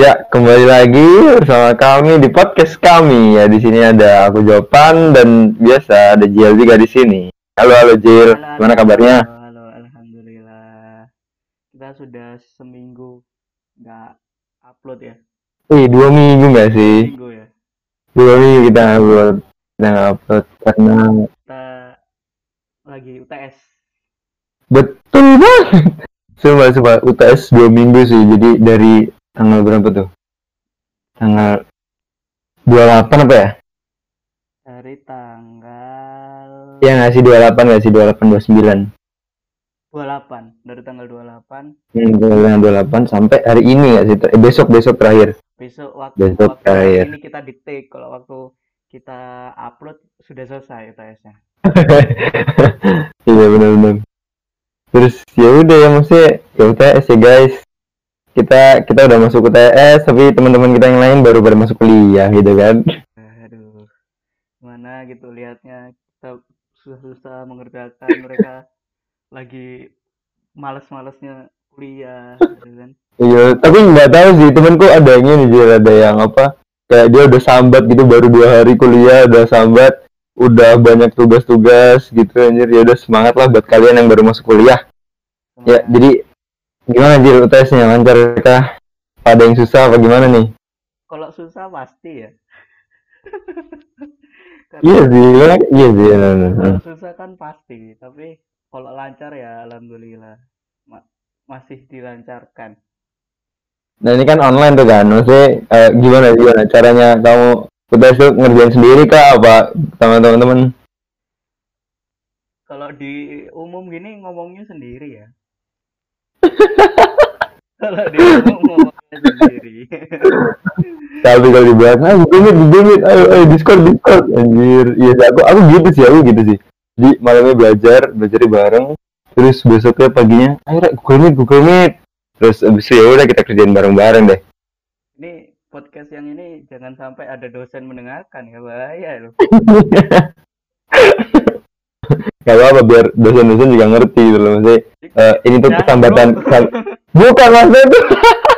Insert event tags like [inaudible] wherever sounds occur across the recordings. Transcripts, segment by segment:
Ya, kembali lagi bersama kami di podcast kami. Ya, di sini ada aku Jopan dan biasa ada Jiel juga di sini. Halo, halo. Halo, Gimana halo, kabarnya? halo, halo, alhamdulillah. Kita sudah seminggu nggak upload ya, Wih, dua minggu nggak sih? minggu ya. Dua minggu kita upload. Kita nggak upload karena Kita lagi UTS. betul banget. Sumpah, sumpah. UTS dua minggu sih. Jadi dari tanggal berapa tuh? Tanggal 28 apa ya? Dari tanggal Iya nggak sih 28 nggak sih 28 29. 28, dari tanggal 28 Hmm, tanggal 28 sampai hari ini nggak sih? Eh, besok besok terakhir. besok waktu Besok waktu terakhir. ini kita di take kalau waktu kita upload sudah selesai UTS-nya. [laughs] iya benar-benar terus ya udah ya maksudnya ya UTS ya guys kita kita udah masuk UTS tapi teman-teman kita yang lain baru pada masuk kuliah gitu kan? Aduh, mana gitu lihatnya kita susah-susah mengerjakan mereka lagi males-malesnya kuliah gitu kan. iya tapi nggak tahu sih temanku ada yang ini ada yang apa kayak dia udah sambat gitu baru dua hari kuliah udah sambat udah banyak tugas-tugas gitu anjir. Ya udah semangat lah buat kalian yang baru masuk kuliah. Ya jadi gimana Jil UTS-nya lancar kah ada yang susah apa gimana nih Kalau susah pasti ya. [laughs] Iya sih iya sih iya, iya, iya. kalau susah kan pasti, tapi kalau lancar ya alhamdulillah Ma- masih dilancarkan. Nah ini kan online tuh kan, maksudnya eh, gimana gimana caranya kamu UTS tuh ngerjain sendiri kah apa sama teman-teman? Kalau di umum gini ngomongnya sendiri ya. Kalau di umum ngomongnya sendiri. Tapi kalau di belakang, ah Google Meet, ayo, ayo Discord, Discord, anjir. Iya aku, aku gitu sih, aku gitu sih. Jadi malamnya belajar, belajar bareng, terus besoknya paginya, ayo Rek, Google Meet, Google Meet. Terus abis itu ya udah kita kerjain bareng-bareng deh. Ini podcast yang ini jangan sampai ada dosen mendengarkan ya bahaya loh. [laughs] Gak apa-apa biar dosen-dosen juga ngerti gitu loh, maksudnya eh, ini tuh kesambatan, kesam- [laughs] bukan maksudnya tuh,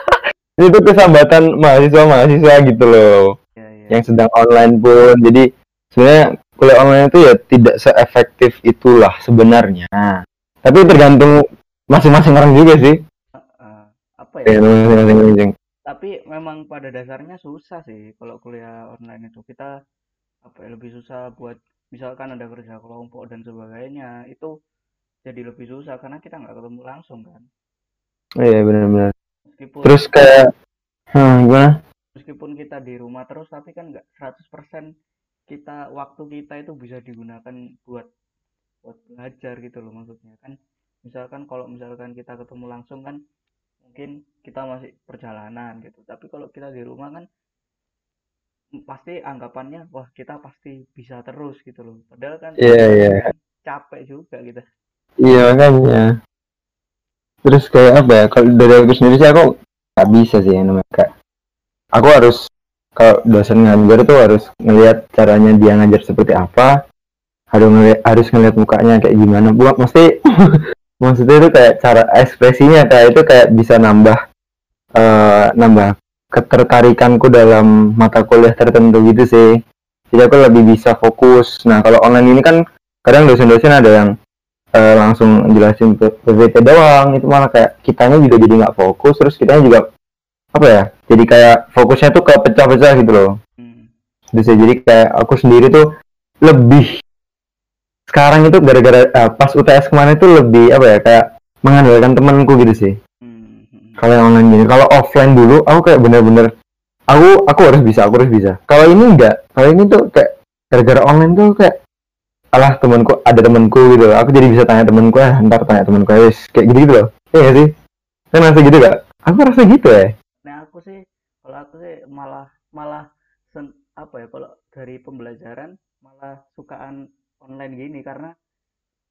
[laughs] ini tuh kesambatan mahasiswa-mahasiswa gitu loh. Ya, ya. yang sedang online pun jadi sebenarnya kuliah online itu ya tidak seefektif itulah sebenarnya tapi tergantung masing-masing orang juga sih Eh, apa ya ya? masing-masing Tapi memang pada dasarnya susah sih kalau kuliah online itu kita apa ya, lebih susah buat misalkan ada kerja kelompok dan sebagainya itu jadi lebih susah karena kita nggak ketemu langsung kan. iya benar-benar. Meskipun terus kayak hmm, gimana? meskipun kita di rumah terus tapi kan nggak 100% kita waktu kita itu bisa digunakan buat buat belajar gitu loh maksudnya kan? Misalkan kalau misalkan kita ketemu langsung kan mungkin kita masih perjalanan gitu. Tapi kalau kita di rumah kan pasti anggapannya wah kita pasti bisa terus gitu loh. Padahal kan Iya, iya. kan capek juga gitu. Iya makanya. Terus kayak apa ya kalau dari aku sendiri sih aku nggak bisa sih yang namanya kayak aku harus kalau dosen ngajar tuh harus ngelihat caranya dia ngajar seperti apa harus ngeliat harus ngeliat mukanya kayak gimana. Buat mesti [laughs] maksudnya itu kayak cara ekspresinya kayak itu kayak bisa nambah eh nambah ketertarikanku dalam mata kuliah tertentu gitu sih jadi aku lebih bisa fokus nah kalau online ini kan kadang dosen-dosen ada yang eh, langsung jelasin PPT doang itu malah kayak kitanya juga jadi nggak fokus terus kitanya juga apa ya jadi kayak fokusnya tuh ke pecah-pecah gitu loh hmm. bisa jadi kayak aku sendiri tuh lebih sekarang itu gara-gara eh, pas UTS kemarin itu lebih apa ya kayak mengandalkan temanku gitu sih. Kalau yang online gini kalau offline dulu aku kayak bener-bener aku aku harus bisa aku harus bisa kalau ini enggak kalau ini tuh kayak gara-gara online tuh kayak alah temanku ada temanku gitu loh. aku jadi bisa tanya temanku ah ntar tanya temanku ya wis." kayak gitu gitu loh iya sih kan rasa gitu gak aku rasa gitu ya Nah aku sih, kalau aku sih malah malah sen, apa ya kalau dari pembelajaran malah sukaan online gini karena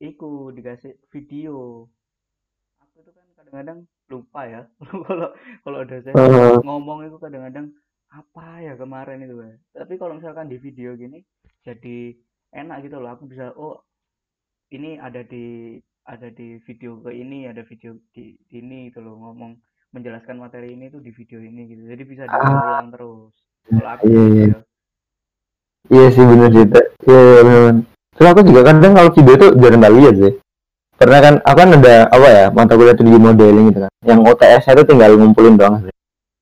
iku dikasih video. Aku itu kan kadang-kadang lupa ya [laughs] kalau kalau dosen Heeh. ngomong itu kadang-kadang apa ya kemarin itu ya. Tapi kalau misalkan di video gini jadi enak gitu loh. Aku bisa oh ini ada di ada di video ke ini, ada video di, di ini gitu loh ngomong menjelaskan materi ini tuh di video ini gitu jadi bisa Ah. diulang terus kalau aku Iya, gitu iya. ya. Iya sih bener sih. Iya iya bener. Terus aku juga kadang kalau video itu jarang lihat sih. Karena kan aku kan ada apa ya mata kuliah 3D modeling gitu kan. Yang UTS itu tinggal ngumpulin doang.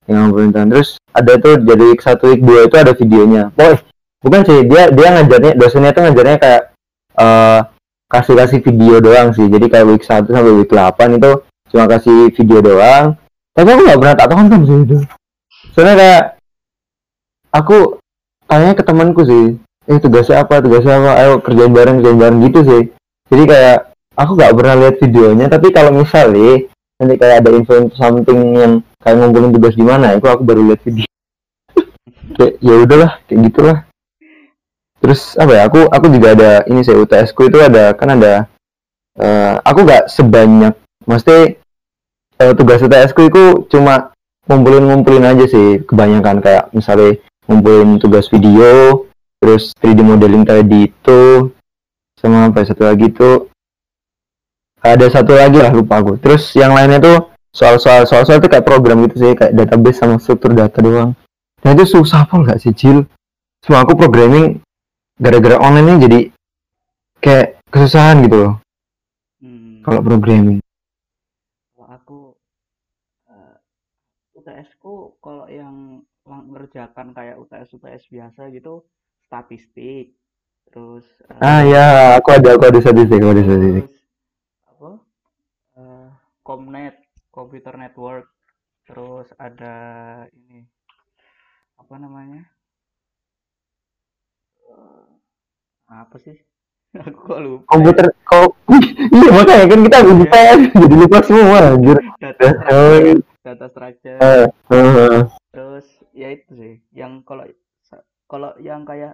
Tinggal ngumpulin doang. Terus ada tuh jadi 1 week 2 itu ada videonya. Oh, bukan sih dia dia ngajarnya dosennya tuh ngajarnya kayak eh kasih kasih video doang sih. Jadi kayak week 1 sampai week 8 itu cuma kasih video doang. Tapi aku nggak pernah tak tonton sih itu. Soalnya kayak aku tanya ke temanku sih eh tugasnya apa tugasnya apa ayo kerjain bareng kerjain bareng gitu sih jadi kayak aku nggak pernah lihat videonya tapi kalau misalnya nanti kayak ada info something yang kayak ngumpulin tugas gimana itu aku baru lihat video. [laughs] Kayak ya udahlah kayak gitulah. Terus apa ya aku aku juga ada ini sih UTS ku itu ada kan ada eh, aku nggak sebanyak mesti eh, tugas UTS ku itu cuma ngumpulin ngumpulin aja sih kebanyakan kayak misalnya ngumpulin tugas video terus 3D modeling tadi itu sama apa ya, satu lagi tuh ada satu lagi lah lupa aku. Terus yang lainnya tuh soal-soal soal-soal itu kayak program gitu sih kayak database sama struktur data doang. Dan itu susah pol gak sih Jil cuma aku programming gara-gara online ini jadi kayak kesusahan gitu loh. Hmm, kalau programming. Kalau aku eh, UTS ku kalau yang lang- ngerjakan kayak UTS UTS biasa gitu statistik terus eh, ah ya aku ada aku ada statistik aku ada statistik. terus apa Comnet computer network. Terus ada ini apa namanya? Eh, apa sih? [laughs] Aku kok lupa. Ya. komputer kok [laughs] iya makanya kan kita udah PS jadi lupa semua anjir. Data Oh, structure. data structure. Eh, eh, terus ya itu sih yang kalau kalau yang kayak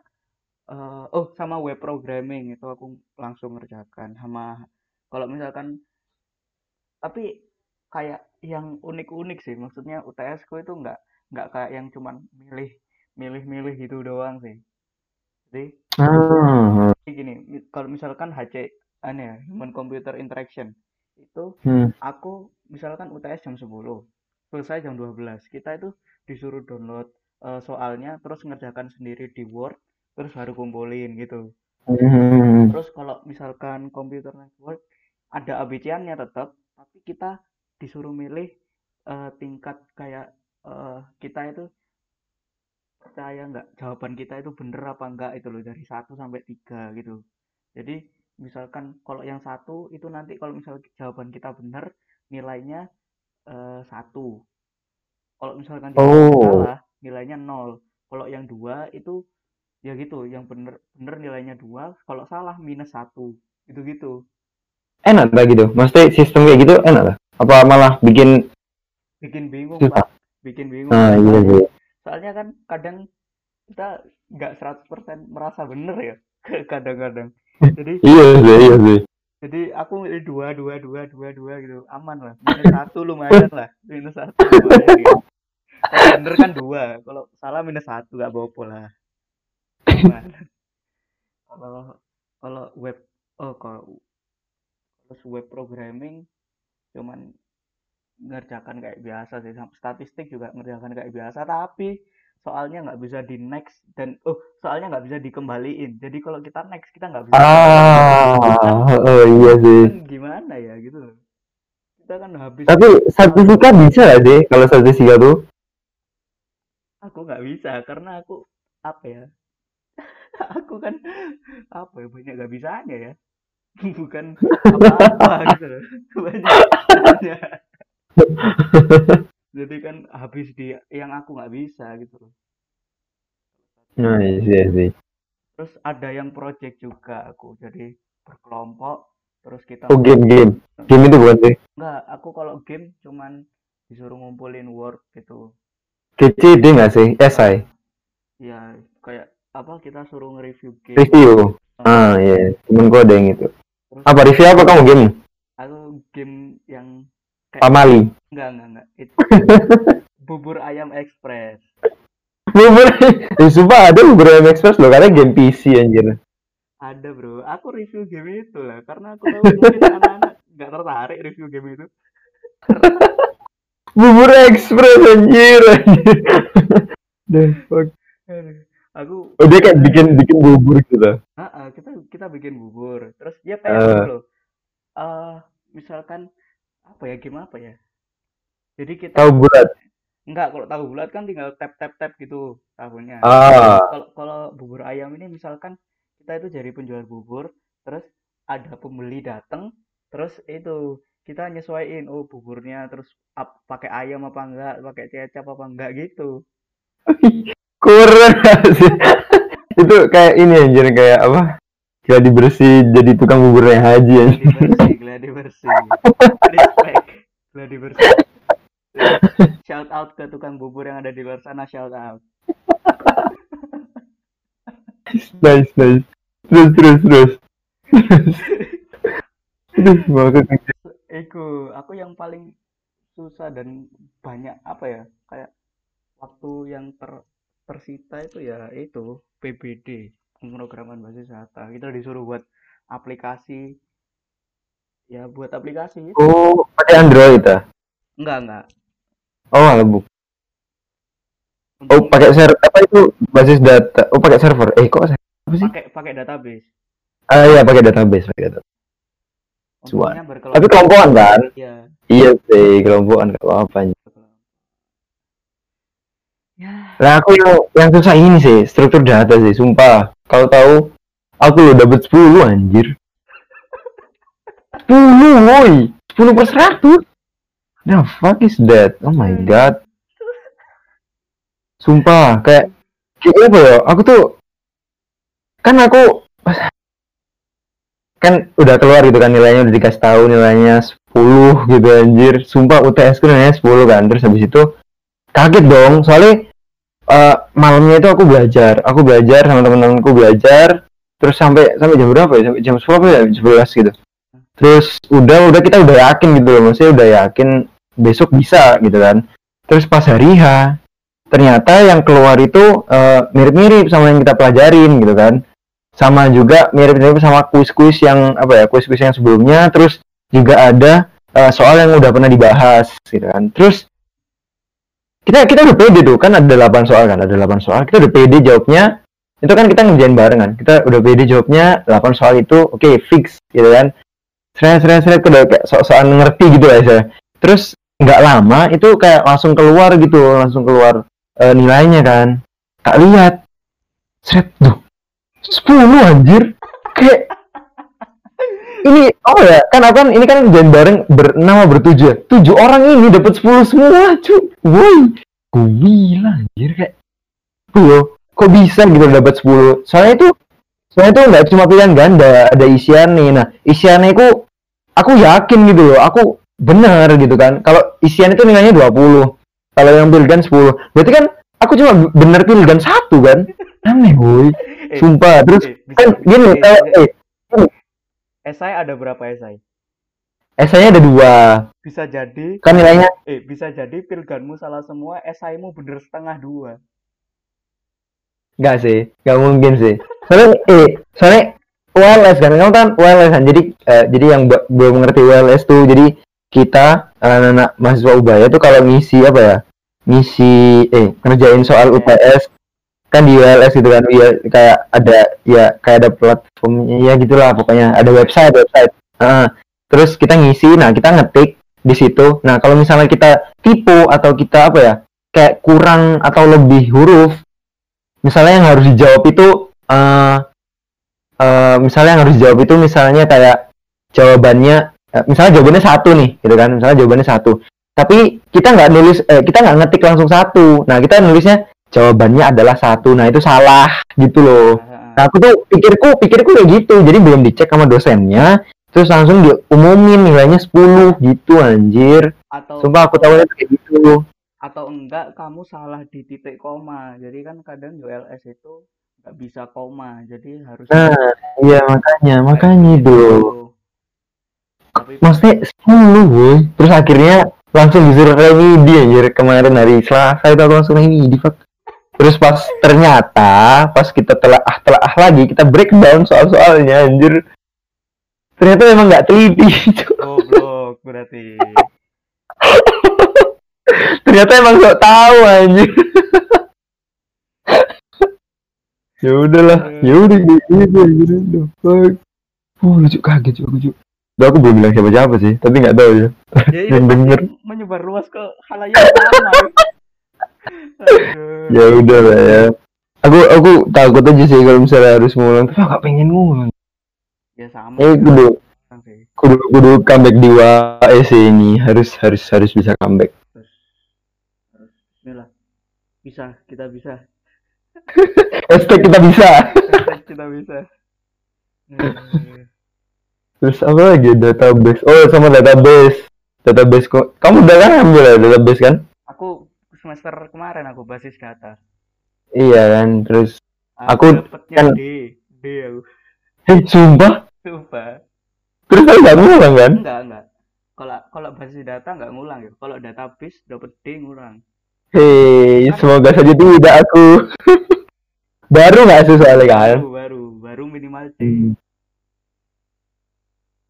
eh, oh sama web programming itu aku langsung ngerjakan sama kalau misalkan tapi kayak yang unik-unik sih maksudnya UTS ku itu nggak nggak kayak yang cuman milih milih-milih gitu doang sih jadi ah, gini kalau misalkan HC aneh ya Human Computer Interaction itu hmm. aku misalkan UTS jam 10 selesai jam 12 kita itu disuruh download eh, soalnya terus ngerjakan sendiri di Word terus baru kumpulin gitu Hmm. terus kalau misalkan computer network ada ABC-nya tetap tapi kita disuruh milih eh, tingkat kayak eh, kita itu percaya nggak jawaban kita itu bener apa enggak itu loh dari 1 sampai 3 gitu. Jadi misalkan kalau yang satu itu nanti kalau misal jawaban kita bener nilainya eh, satu. Kalau misalkan jawaban Oh. salah nilainya nol. Kalau yang dua itu ya gitu yang bener bener nilainya dua kalau salah minus satu. Gitu gitu enak lah gitu? Maksudnya sistem kayak gitu enak lah apa malah bikin bikin bingung Susah. pak. Bikin bingung. Nah iya soalnya, sih soalnya kan kadang kita nggak 100% merasa bener ya kadang-kadang. Jadi [laughs] iya sih iya sih. Jadi aku milih dua dua dua dua dua gitu. Aman lah. Minus satu lumayan lah. Minus satu lumayan gitu. Kalau bener kan dua. Kalau salah minus satu gak apa-apa lah. Aman. [laughs] kalau kalau web oh kalau terus web programming cuman ngerjakan kayak biasa sih. Statistik juga ngerjakan kayak biasa tapi soalnya nggak bisa di next dan oh soalnya nggak bisa dikembaliin. Jadi kalau kita next kita nggak bisa ah oh iya sih. Kan gimana ya gitu loh. Kita kan habis tapi sertifikat bisa lah deh kalau sertifikat tuh? Aku nggak bisa karena aku apa ya? [laughs] Aku kan apa ya banyak gak bisanya ya [laughs] bukan apa-apa gitu loh. [laughs] Banyak [laughs] jadi kan habis di yang aku nggak bisa gitu loh. Nah iya sih, iya sih. Terus ada yang project juga aku. Jadi berkelompok terus kita oh game game. Game itu bukan sih? Enggak aku kalau game cuman disuruh ngumpulin word gitu. KCD nggak sih? Esai ya kayak apa kita suruh nge-review game. Review? Ah iya. Temen gue ada yang itu apa review apa kamu game? Aku game yang pamali. Enggak enggak enggak. Itu [laughs] bubur ayam express. Bubur eh, sumpah ada bubur ayam express loh karena game PC anjir. Ada bro. Aku review game itu lah karena aku tahu mungkin [laughs] anak-anak nggak tertarik review game itu. Bubur ekspres anjir anjir. [laughs] The fuck. Aku oh dia kayak bikin bikin bubur gitu? Ah ah, kita kita bikin bubur. Terus dia kayak gitu loh eh misalkan apa ya game apa ya? Jadi kita tahu bulat? Enggak kalau tahu bulat kan tinggal tap tap tap gitu tahunya. Ah. Kalau kalau bubur ayam ini misalkan kita itu jadi penjual bubur terus ada pembeli datang terus itu kita nyesuaiin oh buburnya terus ap- pakai ayam apa enggak pakai kecap apa enggak gitu [laughs] kurang. Sih [laughs] itu kayak ini anjir kayak apa? Gladi bersih jadi tukang buburnya haji anjir. gladi bersih gladi bersih respect gladi bersih shout out ke tukang bubur yang ada di luar sana shout out. Nice nice. Terus terus terus. Terus Iku, aku yang paling susah dan banyak apa ya kayak waktu yang ter tersita itu ya itu PBD pemrograman basis data kita disuruh buat aplikasi. Ya buat aplikasi itu oh pakai android ah enggak enggak. Oh alah, bu oh pakai server apa itu? Basis data. Oh pakai server. Eh kok apa sih? Pakai pakai database. Ah iya pakai database pakai database. Tapi kelompokan kan? Ya iya sih kelompokan kalau apa ya Nah aku yang yang susah ini sih struktur data sih, sumpah. Kalau tahu aku lo dapet 10 anjir. 10 woi, 10 per 100. The fuck is that? Oh my god. Sumpah, kayak kayak apa ya? Aku tuh kan aku kan udah keluar gitu kan nilainya udah dikasih tahu nilainya 10 gitu anjir. Sumpah UTS ku nilainya 10 kan. Terus habis itu kaget dong soalnya eh, malamnya itu aku belajar. Aku belajar sama teman-temanku belajar. Terus sampai sampai jam berapa ya? Sampai jam 10 apa ya? Jam 11 gitu. Terus udah udah kita udah yakin gitu loh. Maksudnya udah yakin besok bisa gitu kan. Terus pas hari H ternyata yang keluar itu eh, mirip-mirip sama yang kita pelajarin gitu kan. Sama juga mirip-mirip sama kuis-kuis yang apa ya kuis-kuis yang sebelumnya. Terus juga ada eh, soal yang udah pernah dibahas gitu kan. Terus kita kita udah pede tuh kan ada 8 soal kan ada 8 soal. Kita udah pede jawabnya itu kan kita ngerjain bareng kan. Kita udah pede jawabnya 8 soal itu oke fix gitu kan. Seret seret seret udah kayak sok-sokan ngerti gitu saya terus nggak lama itu kayak langsung keluar gitu langsung keluar eh, nilainya kan. Tak lihat. Seret tuh 10 anjir. Kayak ini oh ya kan apa kan ini kan ngerjain bareng bernama bertujuh ya. tujuh orang ini dapat 10 semua cu. Woi gue bilang anjir kayak. Loh kok bisa gitu dapat 10 soalnya itu soalnya itu nggak cuma pilihan ganda ada isiannya nah isiannya itu aku yakin gitu loh aku benar gitu kan. Kalau isian itu nilainya 20 kalau yang pilihan 10 berarti kan aku cuma benar pilihan satu kan? Aneh woi. [laughs] Eh, sumpah terus eh, kan gini eh, kalau eh, eh esai ada berapa esai esainya ada dua bisa jadi kan nilainya eh bisa jadi pilganmu salah semua esaimu bener setengah dua Enggak sih, enggak mungkin sih. Soalnya eh, soalnya ULS kan, kamu kan ULS kan. Jadi eh, jadi yang belum mengerti ULS tuh, jadi kita anak-anak mahasiswa Ubaya tuh kalau ngisi apa ya? Ngisi eh ngerjain soal. UTS kan di ULS gitu kan. Iya kayak ada ya kayak ada platformnya ya gitulah pokoknya ada website website. Heeh. terus kita ngisi, nah kita ngetik di situ. Nah, kalau misalnya kita tipu atau kita apa ya? Kayak kurang atau lebih huruf misalnya yang harus dijawab itu eh eh, misalnya yang harus dijawab itu misalnya kayak jawabannya eh, misalnya jawabannya satu nih gitu kan misalnya jawabannya satu tapi kita nggak nulis eh, kita nggak ngetik langsung satu nah kita nulisnya jawabannya adalah satu. Nah itu salah gitu loh. Nah aku tuh pikirku pikirku kayak gitu. Jadi belum dicek sama dosennya. Terus langsung diumumin nilainya 10 gitu anjir. Atau sumpah aku tahu kayak gitu. Atau enggak kamu salah di titik koma. Jadi kan kadang ULS itu nggak bisa koma. Jadi harus nah iya makanya makanya itu tapi maksudnya 10 boy terus akhirnya langsung disuruh remedi anjir. Kemarin hari Selasa itu aku langsung remedi fuck terus pas ternyata pas kita telah ah telah ah lagi kita breakdown soal-soalnya anjir. Ternyata memang nggak teliti goblok berarti. [laughs] Ternyata emang sok tahu anjir. Ya udahlah ya udah gitu anjir the fuck. Oh lucu kaget juga lucu. Udah aku belum bilang siapa-siapa sih, tapi nggak tahu ya. Ya ini Yang denger. menyebar luas ke halayak ramai. Ya udah lah ya. Aku aku takut aja sih kalau misalnya harus ngulang, tapi aku gak pengen ngulang. Ya sama Eh kudu sih. kudu kudu comeback di WAEC ini harus harus harus bisa comeback. Terus harus Bismillah. Bisa, kita bisa. [laughs] Hashtag kita bisa. Hashtag kita bisa. [laughs] Terus apa lagi database? Oh sama database. Database kok. Kamu udah kan ambil ya database kan? Aku semester kemarin aku basis data. Iya kan. Terus Aku dapetnya kan- D, D aku. [laughs] eh sumpah. Coba. Terus aku nggak ngulang kan? Enggak, enggak. Kalau kalau basis data enggak ngulang ya. Kalau database dapet D ngulang. Hei, semoga saja tidak aku. [laughs] Baru nggak sih soalnya kan? Baru, baru, baru minimal D. Hmm.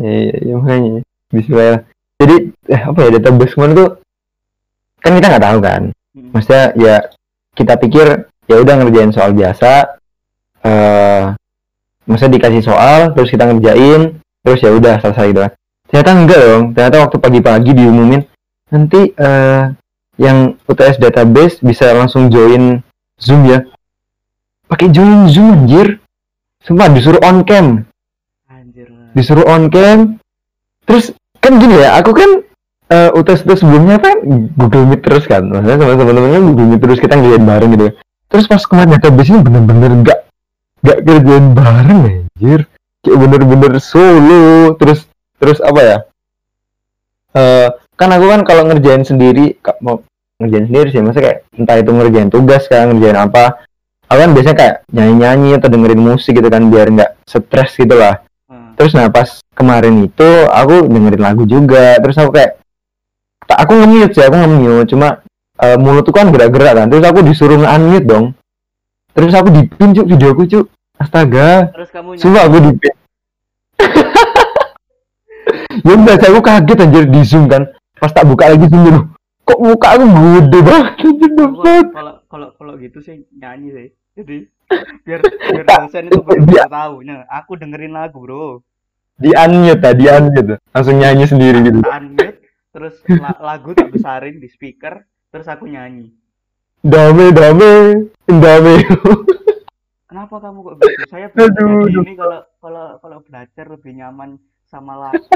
Iya, iya makanya. Bismillah. Jadi eh, apa ya database kemarin tuh kan kita nggak tahu kan. Hmm. Maksudnya ya kita pikir ya udah ngerjain soal biasa. Eh, maksudnya dikasih soal terus kita ngerjain terus ya udah selesai gitu kan. Ternyata enggak dong. Ternyata waktu pagi-pagi diumumin nanti eh, yang UTS database bisa langsung join Zoom ya. Pakai join Zoom anjir. Sumpah disuruh on cam Anjir disuruh on cam terus kan gini ya aku kan eh UTS UTS sebelumnya kan Google Meet terus kan? Maksudnya sama teman-temannya Google Meet terus kita ngeliat bareng gitu. Terus pas kemarin database ini bener-bener nggak nggak kerjain bareng anjir. Kayak bener-bener solo terus terus apa ya? Eh kan aku kan kalau ngerjain sendiri mau ngerjain sendiri sih maksudnya kayak entah itu ngerjain tugas kan ngerjain apa aku kan biasanya kayak nyanyi-nyanyi atau dengerin musik gitu kan biar nggak stres gitu lah. Hmm. terus nah pas kemarin itu aku dengerin lagu juga terus aku kayak tak aku nge-mute sih aku nge-mute. Cuma eh, mulutku kan gerak-gerak kan terus aku disuruh nge-unmute dong. Terus aku dipin cuk videoku cuk. Astaga. Terus kamu sumpah aku dipin. [laughs] Ya udah saya aku kaget anjir di zoom kan. Pas tak buka lagi zoom dulu kok muka aku gede banget kalau kalau kalau gitu sih nyanyi sih. Jadi biar biar dosen itu benar-benar tahu. Nah, aku dengerin lagu, Bro. di unmute tadi di unmute. Langsung nyanyi sendiri gitu. Unmute, terus la- lagu tak besarin di speaker, terus aku nyanyi. dame dame dame Kenapa kamu kok begitu? Saya Aduh, ini kalau kalau kalau belajar lebih nyaman sama lagu. [laughs]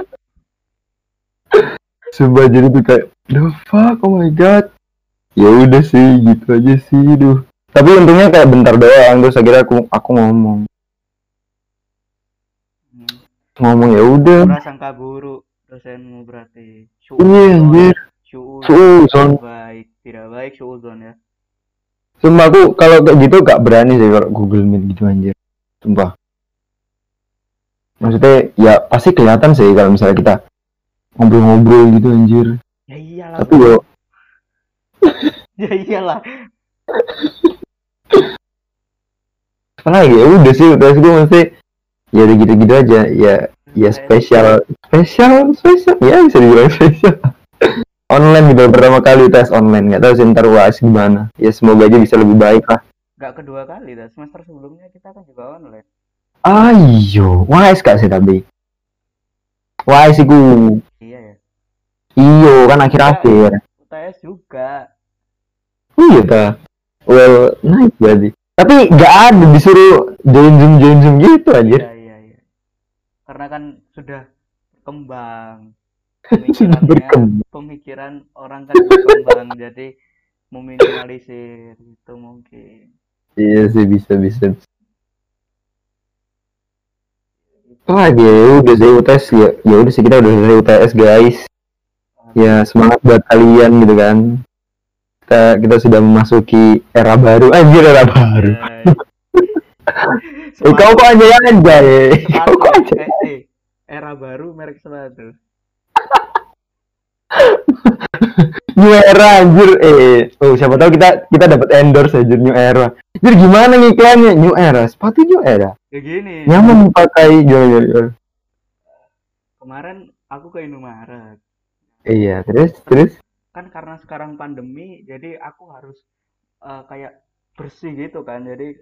Sumpah jadi tuh kayak the fuck oh my god ya udah sih gitu aja sih duh tapi untungnya kayak bentar doang terus akhirnya aku aku ngomong Hmm. ngomong ya udah Prasangka buruk dosenmu berarti. Iya anjir Suuzon. baik, tidak baik suuzon ya. sumpah aku kalau kayak gitu gak berani sih kalau Google Meet gitu anjir. Sumpah. Maksudnya ya pasti kelihatan sih kalau misalnya kita ngobrol-ngobrol gitu anjir. Ya iyalah. tapi yo. [laughs] Ya iyalah. apa lagi ya? Udah sih udah gue mesti ya gitu-gitu aja ya ya spesial. spesial spesial. Ya bisa dibilang spesial. [laughs] Online gitu pertama kali tes online. Nggak tahu sih ntar UAS gimana. Ya semoga aja bisa lebih baik lah. Gak kedua kali dah. Semester sebelumnya kita kan juga online. ayo UAS gak sih tapi UAS iku. Iya ya. iyo kan akhir-akhir. UTS juga. oh iya ta. Well nice berarti. Tapi nggak ada disuruh join zoom join zoom gitu anjir. Iya iya iya. Karena kan sudah berkembang. [laughs] Pemikirannya, berkembang. pemikiran orang kan berkembang [laughs] jadi meminimalisir itu mungkin. iya sih bisa bisa. Lagi ya udah sih UTS ya. Ya udah sih kita udah selesai UTS guys. Ya semangat buat kalian gitu kan. Kita kita sudah memasuki era baru. Anjir era baru [laughs] eh, kau kok aja yang aja ya kau kok aja eh, eh, era baru merek sepatu. [laughs] new era anjir eh oh siapa tahu kita kita dapat endorse aja new era jadi gimana ngiklannya new era sepatu new era Ya gini. nyaman dipakai gimana, gimana? Kemarin aku ke Indomaret. iya terus terus kan karena sekarang pandemi jadi aku harus uh, kayak bersih gitu kan jadi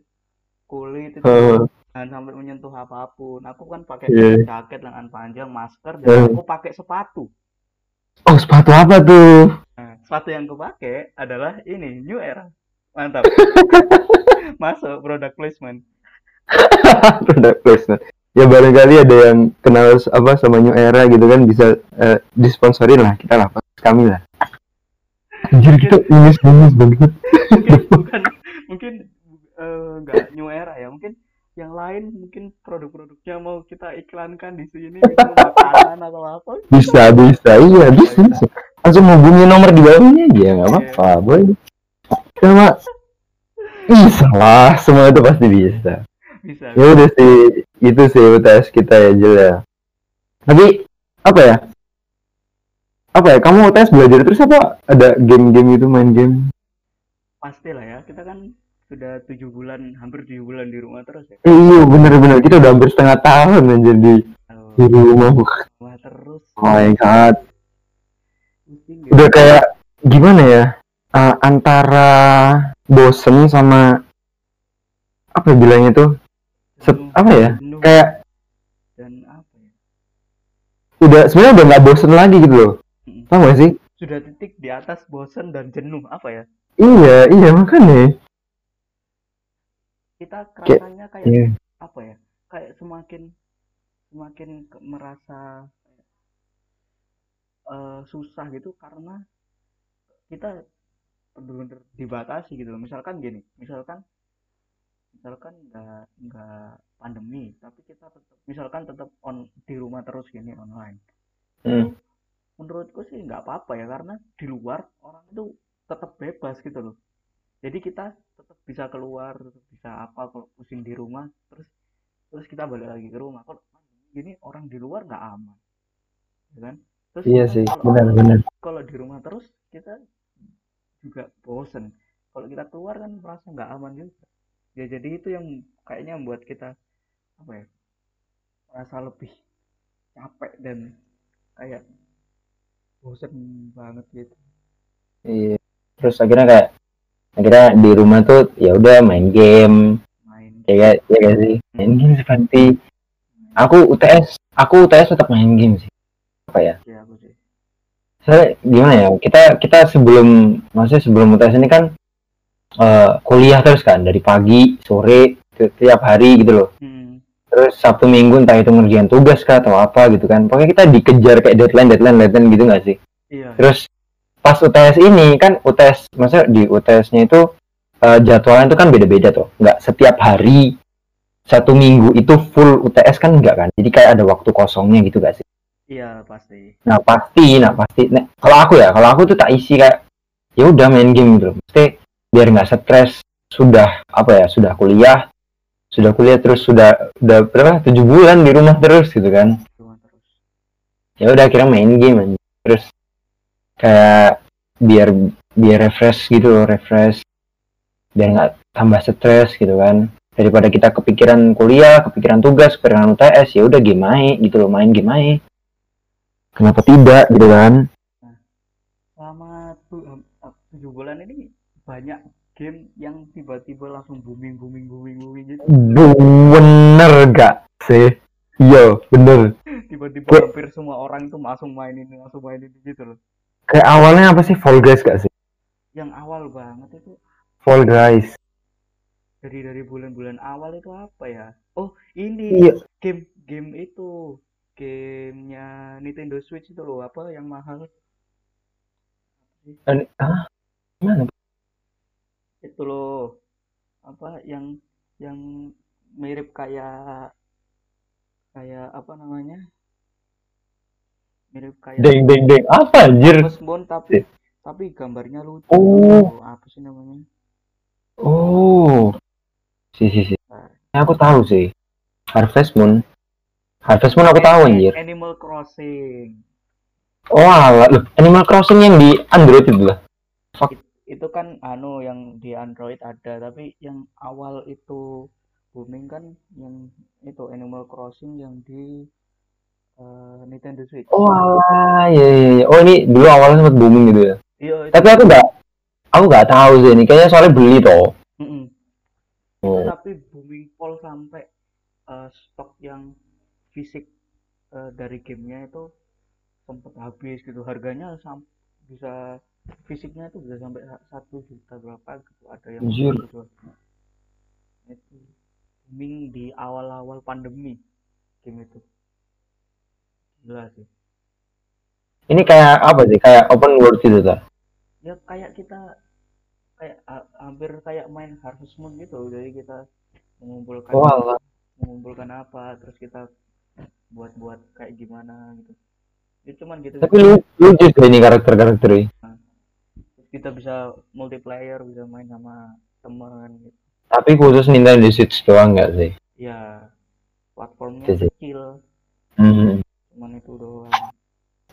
kulit itu jangan sampai menyentuh apa pun aku kan pakai Iya. jaket lengan panjang masker dan aku pakai sepatu Oh, sepatu apa tuh? nah, sepatu yang aku pakai adalah ini New Era mantap [laughs] masuk produk placement [laughs] Product placement. Ya barangkali ada yang kenal apa sama New Era gitu kan bisa eh, disponsorin lah kita lah, kami lah. Anjir kita minus minus banget. [laughs] mungkin bukan mungkin eh, nggak New Era ya mungkin yang lain mungkin produk-produknya mau kita iklankan di sini gitu, [laughs] makanan atau apa Bisa bisa iya bisa, bisa. Langsung hubungi nomor di bawahnya aja nggak apa-apa boleh. Cuma bisa lah semua itu pasti bisa. bisa Ya udah sih itu sih UTS kita ya Jul ya. Tapi apa ya? Apa ya? Kamu UTS belajar terus apa? Ada game-game itu main game? pasti lah ya kita kan sudah tujuh bulan hampir tujuh bulan di rumah terus ya Eh, iya bener-bener kita udah hampir setengah tahun anjir di Kalau di rumah. rumah terus Oh my god. gitu. Udah kayak gimana ya? Eh, antara bosen sama apa ya bilangnya tuh? Jenuh- apa ya? jenuh Kayak dan apa ya udah sebenarnya udah nggak bosen lagi gitu loh. Mm-mm. Tahu gak sih? sudah titik di atas bosen dan jenuh apa ya Iya, iya makanya. Kita kerasanya kayak Iya. apa ya kayak semakin semakin merasa eh, susah gitu karena kita benar-benar dibatasi gitu loh misalkan gini misalkan misalkan nggak nggak pandemi tapi kita tetap misalkan tetap on di rumah terus gini online Hmm. menurutku sih nggak apa-apa ya karena di luar orang itu tetap bebas gitu loh jadi kita tetap bisa keluar tetap bisa apa kalau pusing di rumah terus terus kita balik lagi ke rumah. Kalau gini orang di luar nggak aman. Ya kan? Terus Iya sih, kalau benar-benar. kalau di rumah terus kita juga bosen. Kalau kita keluar kan merasa nggak aman juga. Ya jadi itu yang kayaknya membuat kita apa ya merasa lebih capek dan kayak bosen banget gitu. Iya. Terus akhirnya kayak akhirnya di rumah tuh ya udah main game, main ya kayak ya kayak sih. Main game seperti aku UTS, aku UTS tetap main game sih. Apa ya? ya aku sih Saya gimana ya? Kita kita sebelum maksudnya sebelum UTS ini kan eh, kuliah terus kan dari pagi, sore, ti- tiap hari gitu loh. hmm. Terus Sabtu Minggu entah itu ngerjain tugas kah atau apa gitu kan. Pokoknya kita dikejar kayak deadline, deadline, deadline gitu nggak sih? iya Terus pas UTS ini kan UTS, maksudnya di UTS-nya itu eh, jadwalnya itu kan beda-beda tuh, nggak setiap hari satu minggu itu full UTS kan enggak kan? Jadi kayak ada waktu kosongnya gitu gak sih? iya pasti Nah pasti, nah pasti. Nah, kalau aku ya, kalau aku tuh tak isi kayak ya udah main game gitu, mesti biar nggak stres. Sudah apa ya? Sudah kuliah, sudah kuliah terus sudah udah berapa? Tujuh bulan di rumah terus gitu kan? ya udah akhirnya main game aja. Kayak biar biar refresh gitu loh refresh. Biar nggak tambah stres gitu kan. Daripada kita kepikiran kuliah kepikiran tugas kepikiran UTS ya udah game aja gitu loh main game aja. Kenapa tidak gitu kan? Selama tu- eh, tujuh bulan ini banyak game yang tiba-tiba langsung booming booming booming booming gitu. Bener gak sih? Iya bener. [laughs] Tiba-tiba hampir semua orang itu langsung main ini langsung main ini gitu loh kayak awalnya apa sih? Fall Guys gak sih? Yang awal banget itu. Fall Guys. Dari dari bulan-bulan awal itu apa ya? Oh ini. Iya. Game game itu. Gamenya Nintendo Switch itu loh. Apa yang mahal? Dan- ah gimana? Itu loh. Apa yang yang mirip kayak kayak apa namanya mirip kayak deng deng deng apa anjir Postbone tapi tapi gambarnya lucu Oh. apa sih namanya Oh, si si si. Ini aku tahu sih. Harvest Moon. Harvest Moon aku tahu anjir. Animal Crossing Oh, alah. Loh, Animal Crossing yang di Android itu lah. itu kan anu yang di Android ada tapi yang awal itu booming kan yang itu Animal Crossing yang di eh, Nintendo Switch Oh, alah. Iya, iya, iya. Oh, ini dulu awalnya sempat booming gitu ya. iya Tapi aku nggak, aku nggak tahu sih ini. Kayaknya soalnya beli toh. Mm-mm. Oh. tapi booming pol sampai eh, stok yang fisik eh, dari gamenya itu sempat habis gitu harganya sam bisa fisiknya itu bisa sampai sa- satu juta berapa gitu ada yang Anjir. gitu itu booming di awal-awal pandemi game itu gila sih Ini kayak apa sih? Kayak open world gitu ta? ya kayak kita kayak ha- hampir kayak main Harvest Moon gitu jadi kita mengumpulkan Oh alah. mengumpulkan apa terus kita buat-buat kayak gimana gitu ya cuman gitu Tapi lu lucu sih ini karakter-karakternya. Terus kita bisa multiplayer bisa main sama teman gitu Tapi khusus Nintendo Switch doang nggak sih? ya platformnya kecil Hmm. Cuman itu doang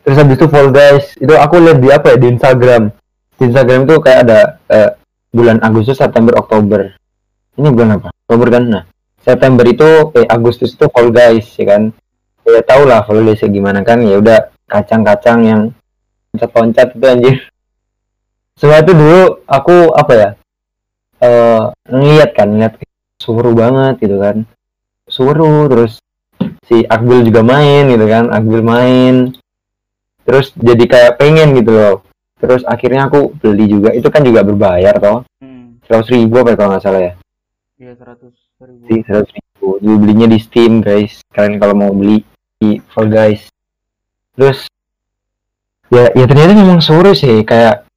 Terus habis itu Fall Guys, itu aku lihat di apa ya di Instagram. Di Instagram itu kayak ada eh, bulan Agustus, September, Oktober. Ini bulan apa? Oktober kan? Nah, September itu eh Agustus itu Fall Guys ya kan. Ya tau lah Fall Guys ya gimana kan? Ya udah kacang-kacang yang loncat-loncat itu anjir. Semua itu dulu aku apa ya? Eh ngeliat kan, ngeliat seru banget gitu kan. Seru terus si Akbil juga main gitu kan, Akbil main. Terus jadi kayak pengen gitu loh. Terus akhirnya aku beli juga itu kan juga berbayar toh. Hmm. seratus ribu apa ya kalau nggak salah ya? Ya seratus ribu. Di seratus ribu. Jadi belinya di Steam guys. Kalian kalau mau beli di Fall Guys. Terus ya ya ternyata memang seru sih. Kayak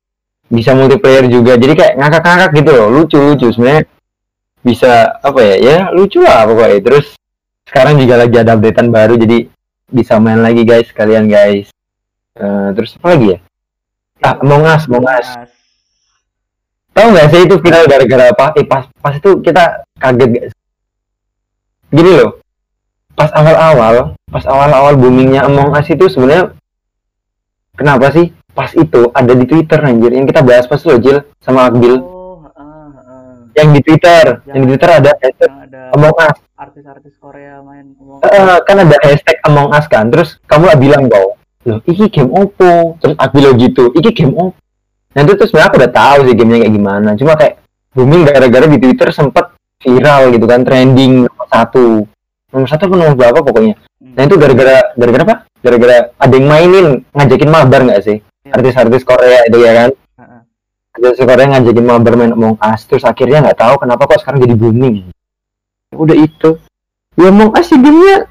bisa multiplayer juga. Jadi kayak ngakak-ngakak gitu loh. Lucu lucu. Sebenarnya bisa apa ya? Ya lucu lah pokoknya. Terus sekarang juga lagi ada updatean baru jadi bisa main lagi guys kalian guys. Eh, terus apa lagi ya? Ah Among Us Among Us. As. tahu nggak sih itu viral gara-gara apa? Eh pas pas itu kita kaget guys. Gini loh. Pas awal-awal pas awal-awal boomingnya Among Us itu sebenarnya kenapa sih? Pas itu ada di Twitter anjir yang kita bahas pas lo Jil sama Akbil. Oh. Yang di Twitter. Yang, di Twitter ada hashtag yang ada Among Us. artis-artis Korea main ngomong Eh, kan ada hashtag Among Us kan. Terus kamu lah bilang kau loh iki game opo? Terus Akbil lo gitu iki game opo? Nah itu terus sebenarnya aku udah tahu sih gamenya kayak gimana. Cuma kayak booming gara-gara di Twitter sempet viral gitu kan trending nomor satu. Nomor satu nomor berapa pokoknya? Hmm. nah itu gara-gara gara-gara apa? Gara-gara ada yang mainin ngajakin mabar nggak sih? Iya. artis-artis Korea itu ya kan Korea ngajakin mabar main Among Us terus akhirnya nggak tahu kenapa kok sekarang jadi booming udah itu ya Among Us sih gamenya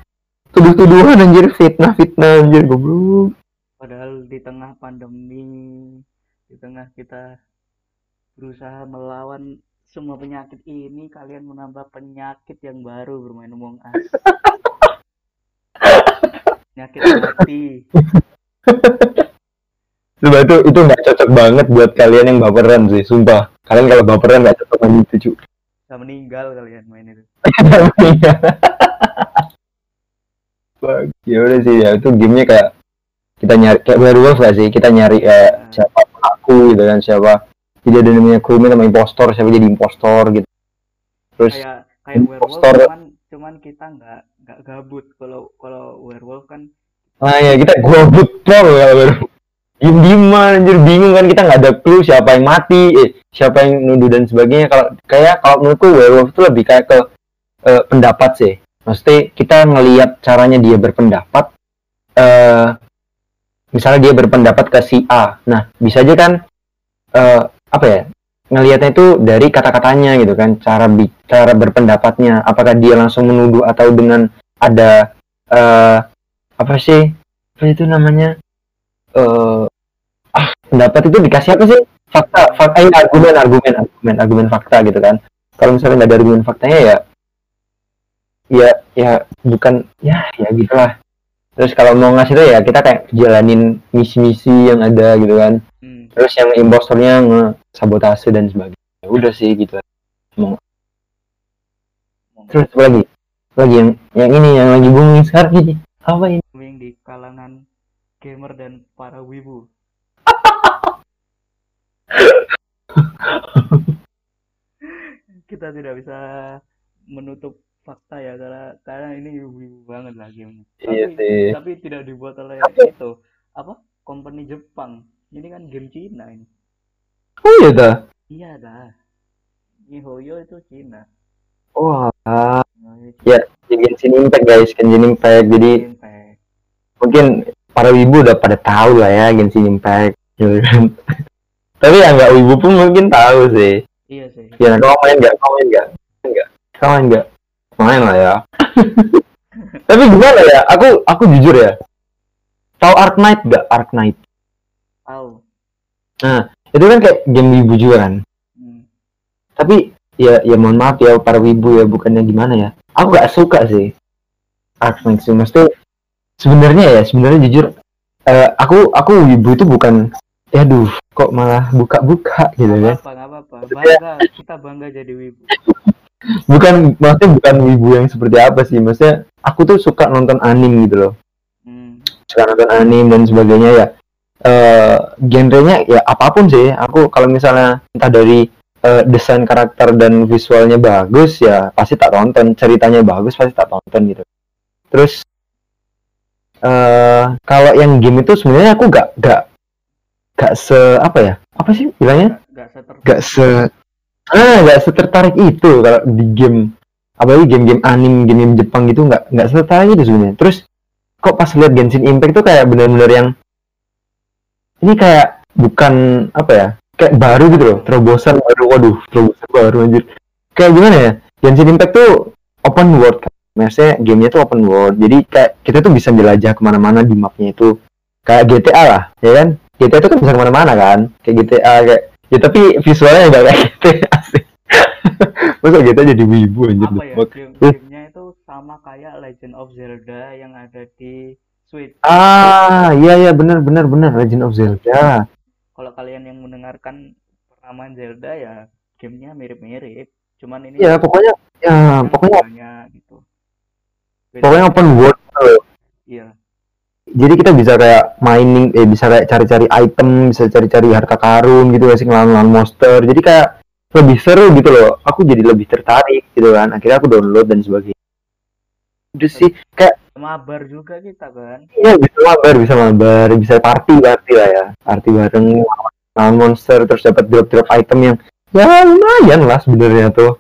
tuduh-tuduhan anjir fitnah-fitnah anjir goblok Padahal di tengah pandemi, di tengah kita berusaha melawan semua penyakit ini, kalian menambah penyakit yang baru bermain Among Us. [laughs] Penyakit mati. [laughs] Coba itu itu nggak cocok banget buat kalian yang baperan sih, sumpah. Kalian kalau baperan nggak cocok main itu cu. Bisa meninggal kalian main itu. [laughs] Ya udah sih ya itu gamenya kayak kita nyari kayak werewolf gak sih kita nyari eh, siapa aku gitu kan siapa tidak ada namanya crewmate sama impostor siapa jadi impostor gitu terus Kayak kayak werewolf cuman cuman kita nggak nggak gabut kalau kalau werewolf kan ah ya kita gobut pol ya werewolf diem dieman anjir bingung kan kita nggak ada clue siapa yang mati eh siapa yang nuduh dan sebagainya kalau kayak kalau menurutku werewolf itu lebih kayak ke eh, pendapat sih Maksudnya kita ngelihat caranya dia berpendapat eh misalnya dia berpendapat ke si A. Nah, bisa aja kan eh apa ya? Ngelihatnya itu dari kata-katanya gitu kan, cara cara berpendapatnya. Apakah dia langsung menuduh atau dengan ada eh apa sih? Apa itu namanya? Eh ah, pendapat itu dikasih apa sih? Fakta, fakta, eh, argumen, argumen, argumen, argumen fakta gitu kan. Kalau misalnya nggak ada argumen faktanya ya ya ya bukan ya ya gitulah. Terus kalau mau ngasih itu ya kita kayak jalanin misi-misi yang ada gitu kan. Hmm, terus yang impostornya nge sabotase dan sebagainya. Ya udah sih gitu. Mau terus apa lagi? Lagi yang yang ini yang lagi booming sekarang ini. Apa ini? Booming di kalangan gamer dan para wibu. Kita tidak bisa menutup fakta ya karena karena ini wibu banget lah gamenya. Iya Tapi sih. tapi tidak dibuat oleh itu apa? Company Jepang. ini kan game Cina ini Oh iya dah. iya dah Mihoyo itu Cina Wah, Nah, ya Genshin Impact guys, Genshin Impact. Jadi Impact mungkin para wibu udah pada tahu lah ya Genshin Impact, gitu [laughs] kan. Tapi yang nggak wibu pun mungkin tahu sih. iya sih Ya, kau main nggak? Kau main nggak? Nggak? Kau main nggak? Main lah ya. [laughs] Tapi gimana ya? Aku aku jujur ya. Tahu Ark Knight nggak? Ark Knight. tahu Itu kan kayak game wibu juga kan. hmm. Tapi ya ya mohon maaf ya para wibu ya bukannya gimana ya. Aku gak suka sih Ark Knight sih. Maksudnya sebenarnya ya sebenarnya jujur eh, aku aku wibu itu bukan ya duh kok malah buka-buka gitu kan. apa-apa nggak apa-apa bangga kita bangga jadi wibu Bukan maksudnya bukan wibu yang seperti apa sih. Maksudnya aku tuh suka nonton anime gitu loh. hmm. suka nonton anime dan sebagainya ya eh genrenya ya apa pun sih aku kalau misalnya entah dari eh, desain karakter dan visualnya bagus ya pasti tak tonton ceritanya bagus pasti tak tonton gitu terus eh kalau yang game itu sebenarnya aku gak gak gak se apa ya? Apa sih bilangnya? Nggak seter gak se ah gak setertarik itu kalau di game. Apalagi game-game anime game-game Jepang gitu nggak nggak setertarik itu sebenarnya. Terus kok pas lihat Genshin Impact tuh kayak benar-benar yang ini kayak bukan apa ya? Kayak baru gitu loh terobosan baru. Waduh terobosan baru anjir. Kayak gimana ya? Genshin Impact tuh open world. kan maksudnya gamenya tuh open world. Jadi kayak kita tuh bisa jelajah ke mana-mana di mapnya itu. Kayak GTA lah ya kan? GTA tuh kan bisa ke mana-mana kan? Kayak GTA kayak ya tapi visualnya nggak kayak GTA sih. [laughs] Masa GTA jadi wibu anjir apa ya game gamenya itu sama kayak Legend of Zelda yang ada di Switch. Ah iya iya benar benar benar Legend of Zelda. Kalau kalian yang mendengarkan penamaan Zelda ya gamenya mirip-mirip. Cuman ini ya pokoknya ya pokoknya gitu Beda- pokoknya open world gitu loh. iya. Jadi kita bisa kayak mining eh bisa kayak cari-cari item bisa cari-cari harta karun gitu sih ngelawan monster. Jadi kayak lebih seru gitu loh. Aku jadi lebih tertarik gitu kan. Akhirnya aku download dan sebagainya. Udah sih kayak mabar juga kita kan ya bisa mabar bisa mabar. Bisa party party lah ya. Party bareng lawan monster terus dapat drop drop item yang ya lumayan lah sebenarnya tuh.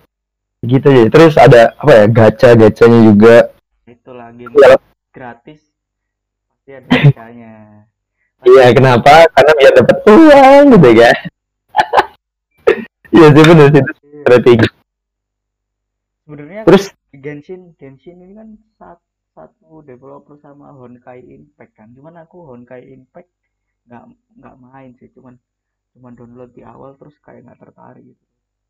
Gitu aja. Terus ada apa ya gacha gacanya juga itulah game Iya. gratis pasti ada harganya Iya, kenapa? Karena biar dapat uang gitu ya. Iya sih benar sih strategi. sebenarnya Terus Genshin Genshin ini kan sat- satu developer sama Honkai Impact kan cuman aku Honkai Impact nggak nggak main sih cuman cuman download di awal terus kayak nggak tertarik gitu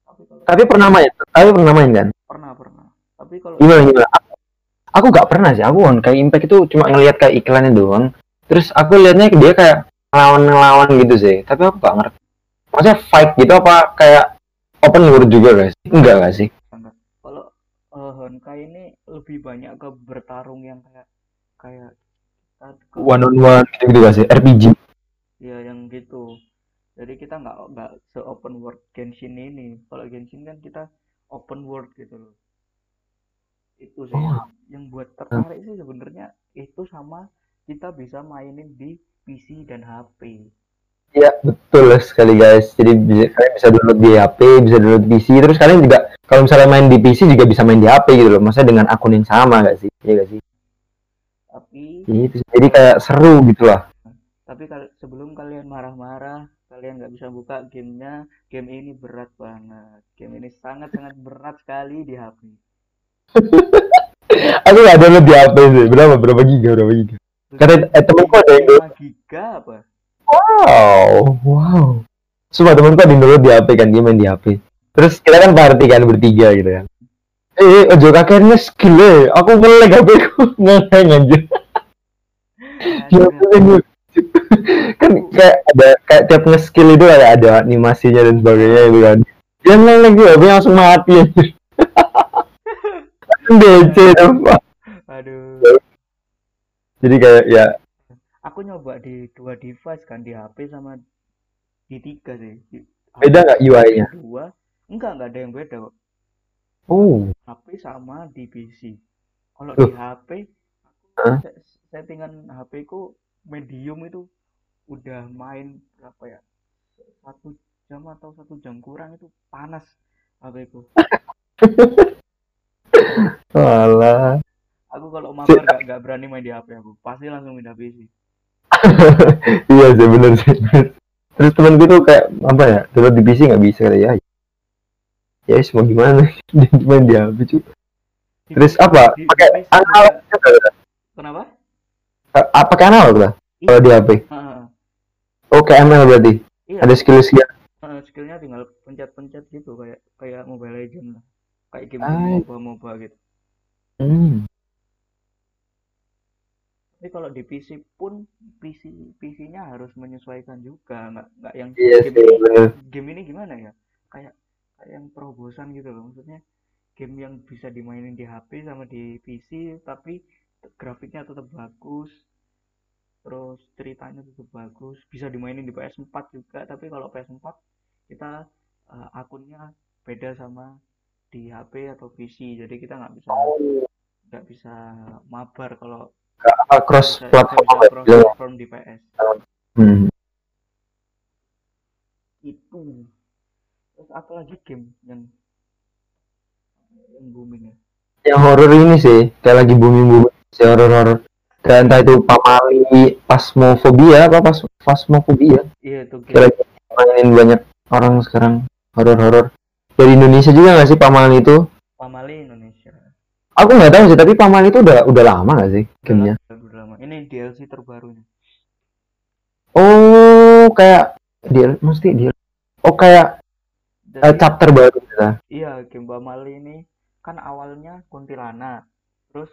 tapi kalau tapi pernah main, tapi pernah main kan? pernah pernah tapi kalau Gimana gimana? Aku, aku gak pernah sih. Aku on kayak Impact itu cuma ngelihat kayak iklannya doang. Terus aku lihatnya dia kayak ngelawan-ngelawan gitu sih. Tapi aku gak ngerti. Maksudnya fight gitu apa kayak open world juga guys? Enggak gak sih? kalau eh, Honkai ini lebih banyak ke bertarung yang kayak kayak ke One on one gitu-gitu gak sih? RPG. ya yang gitu jadi kita nggak nggak se open world Genshin ini kalau Genshin kan kita open world gitu loh itu sih Oh. yang buat tertarik sih sebenarnya itu sama kita bisa mainin di PC dan HP Iya betul sekali guys. Jadi bisa, kalian bisa download di HP, bisa download di PC. Terus kalian juga kalau misalnya main di PC juga bisa main di HP gitu loh. Maksudnya dengan akun yang sama gak sih? Iya gak sih? tapi Gitu. Jadi kayak seru gitu lah. tapi kal- sebelum kalian marah-marah kalian nggak bisa buka gamenya game ini berat banget game ini sangat sangat berat sekali di HP Aku gak download di HP sih. Berapa? Berapa giga? Berapa giga? Kata eh, temenku ada yang download. 5 giga apa Wow, wow. Sumpah temenku ada yang download di HP kan, dia main di HP. Terus kita kan party kan bertiga gitu kan. Eh, ojo kakeknya skill eh. Aku melek HP ku ngeheng aja. Ya, kan kayak ada kayak tiap nge-skill itu ada animasinya dan sebagainya itu kan. Dia melek juga, HP langsung mati aja. DC apa. aduh. Jadi kayak ya. Aku nyoba di dua device kan di HP sama di tiga sih. Di, beda nggak UI-nya? dua. Enggak enggak ada yang beda kok. Oh, HP sama di PC kalau di HP aku Hah? se- settingan HP ku medium itu udah main berapa ya? Satu jam atau satu jam kurang itu panas HP ku [laughs] Walah. aku kalau mabar gak, gak berani main di HP aku pasti langsung pindah PC [laughs] iya sih bener sih. Terus temen gue tuh kayak apa ya? Download di PC nggak bisa kata ya. Ya semua gimana? [laughs] Dia main di HP cuy. Terus apa? di- di Pakai analog kenapa Eh, Apa analog lah? Kalau di HP. Kayak ML berarti. iya Ada skill-skill. eh, skillnya tinggal pencet-pencet gitu kayak kayak Mobile Legend lah kayak game Ah. MOBA MOBA gitu. Hmm. tapi kalau di PC pun PC PC-nya harus menyesuaikan juga. Nggak nggak yang Iya game ini. game ini gimana ya? Kayak kayak yang terobosan gitu loh. Maksudnya game yang bisa dimainin di HP sama di PC tapi grafiknya tetap bagus. Terus ceritanya tetap bagus. Bisa dimainin di PS4 juga. Tapi kalau PS4 kita eh, akunnya beda sama di HP atau PC jadi kita nggak bisa nggak bisa mabar kalau cross bisa, platform. bisa cross platform di PS Hmm. itu. Terus apa lagi game yang yang booming ya? Yang horor ini sih. Kayak lagi booming booming si horor horor. Kayak entah itu pamali, pasmofobia apa pas pasmofobia. iya itu game. Kayak lagi mainin banyak orang sekarang. Horor horor. Dari Indonesia juga nggak sih pamali itu? Pamali Indonesia Aku nggak tahu sih, tapi pamali itu udah udah lama nggak sih gamenya? udah, udah lama ini DLC terbarunya Oh, kayak dia mesti dia. Oh, kayak eh, jadi chapter baru gitu. iya game Pamali ini kan awalnya kuntilanak terus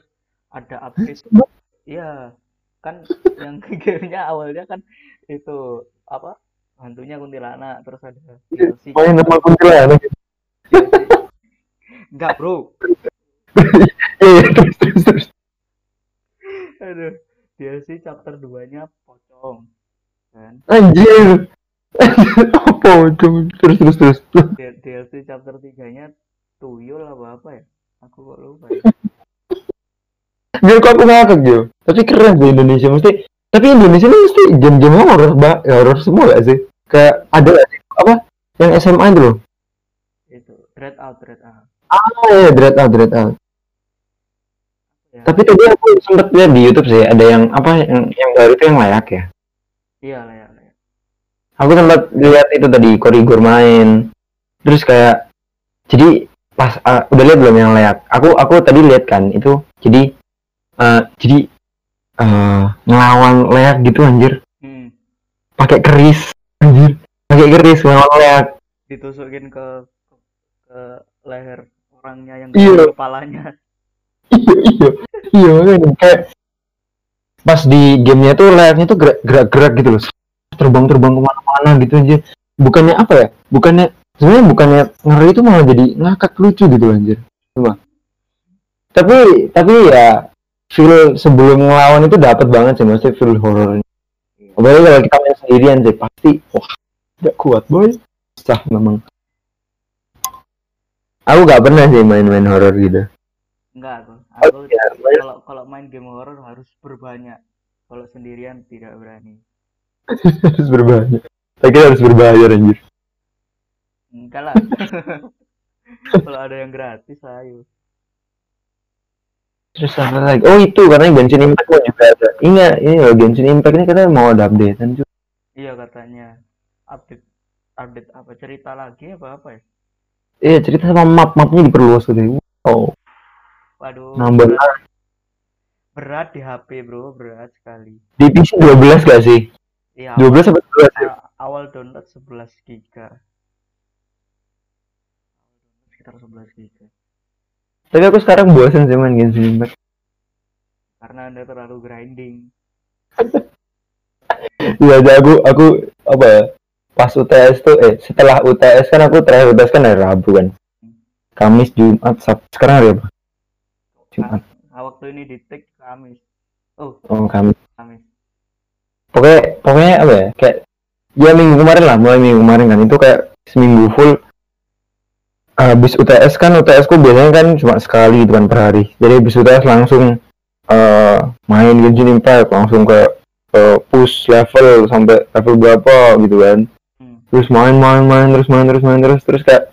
ada update [laughs] iya kan yang [laughs] gamenya awalnya kan itu apa hantunya kuntilanak terus ada DLC Main nama kuntilanak. Enggak bro Iya, terus terus terus. aduh DLC chapter 2 nya pocong kan Anjir. Apa itu? Terus terus terus. D- DLC chapter 3 nya tuyul apa apa ya aku kok lupa ya Biar kok aku ngakak Jo. Tapi keren sih Indonesia mesti. Tapi Indonesia ini mesti game-game horor, mbak. Ya, horor semua gak sih? Kayak ada? Apa? Yang SMA itu loh. Dread out dread out Ah ya, Dread Out, Dread Out. ya Tapi tadi aku sempet lihat di YouTube sih, ada yang apa yang yang baru itu yang layak ya. iya lah ya lah ya. Aku sempat lihat itu tadi Korigor main. Terus kayak jadi pas ah, udah lihat belum yang layak? Aku aku tadi lihat kan itu jadi eh, jadi eh, ngelawan layak gitu anjir. hmm. Pakai keris anjir. Pakai keris ngelawan layak. ditusukin ke, ke leher orangnya yang Iya. kepalanya Iya iya. Iya makanya kayak pas di gamenya tuh layaknya tuh gerak gerak, gerak gitu loh. Terbang terbang ke mana-mana gitu anjir. Bukannya apa ya? Bukannya sebenarnya bukannya ngeri itu malah jadi ngakak lucu gitu anjir. Coba. Tapi tapi ya feel sebelum ngelawan itu dapat banget sih maksudnya feel horornya. Apalagi kalau kita main sendirian sih pasti wah gak kuat boy. Susah memang. Aku gak pernah sih main-main horor gitu. enggak aku Oh, aku iya, kalau kalau main game horror harus berbanyak kalau sendirian tidak berani [laughs] harus berbahaya. Saya kira harus berbahaya anjir. enggak lah [laughs] kalau ada yang gratis ayo Terus apa lagi? Oh itu karena Genshin Impact juga ada. Ingat ini loh Genshin Impact ini katanya mau ada updatean juga. iya katanya update update apa cerita lagi apa apa ya Iya cerita sama map mapnya diperluas katanya. Oh waduh nambah berat, berat di HP bro berat sekali di PC 12 gak sih? iya 12 apa 11 ya? awal, awal download 11 giga sekitar 11 giga Tapi aku sekarang bosan sih main Genshin Impact. karena anda terlalu grinding [laughs] Iya aku aku apa ya? Pas UTS tuh eh setelah UTS kan aku terakhir UTS kan hari Rabu kan. Kamis, Jumat, Sabtu. Sekarang hari apa? Jumat. nah, waktu ini di take Kamis oh Oh, Kamis. Kamis pokoknya pokoknya apa ya kayak ya minggu kemarin lah mulai minggu kemarin kan itu kayak seminggu full habis UTS kan UTS ku biasanya kan cuma sekali gitu kan per hari jadi habis UTS langsung eh main Genshin Impact langsung ke uh, push level sampai level berapa gitu kan. Terus main main main terus main terus main terus terus kayak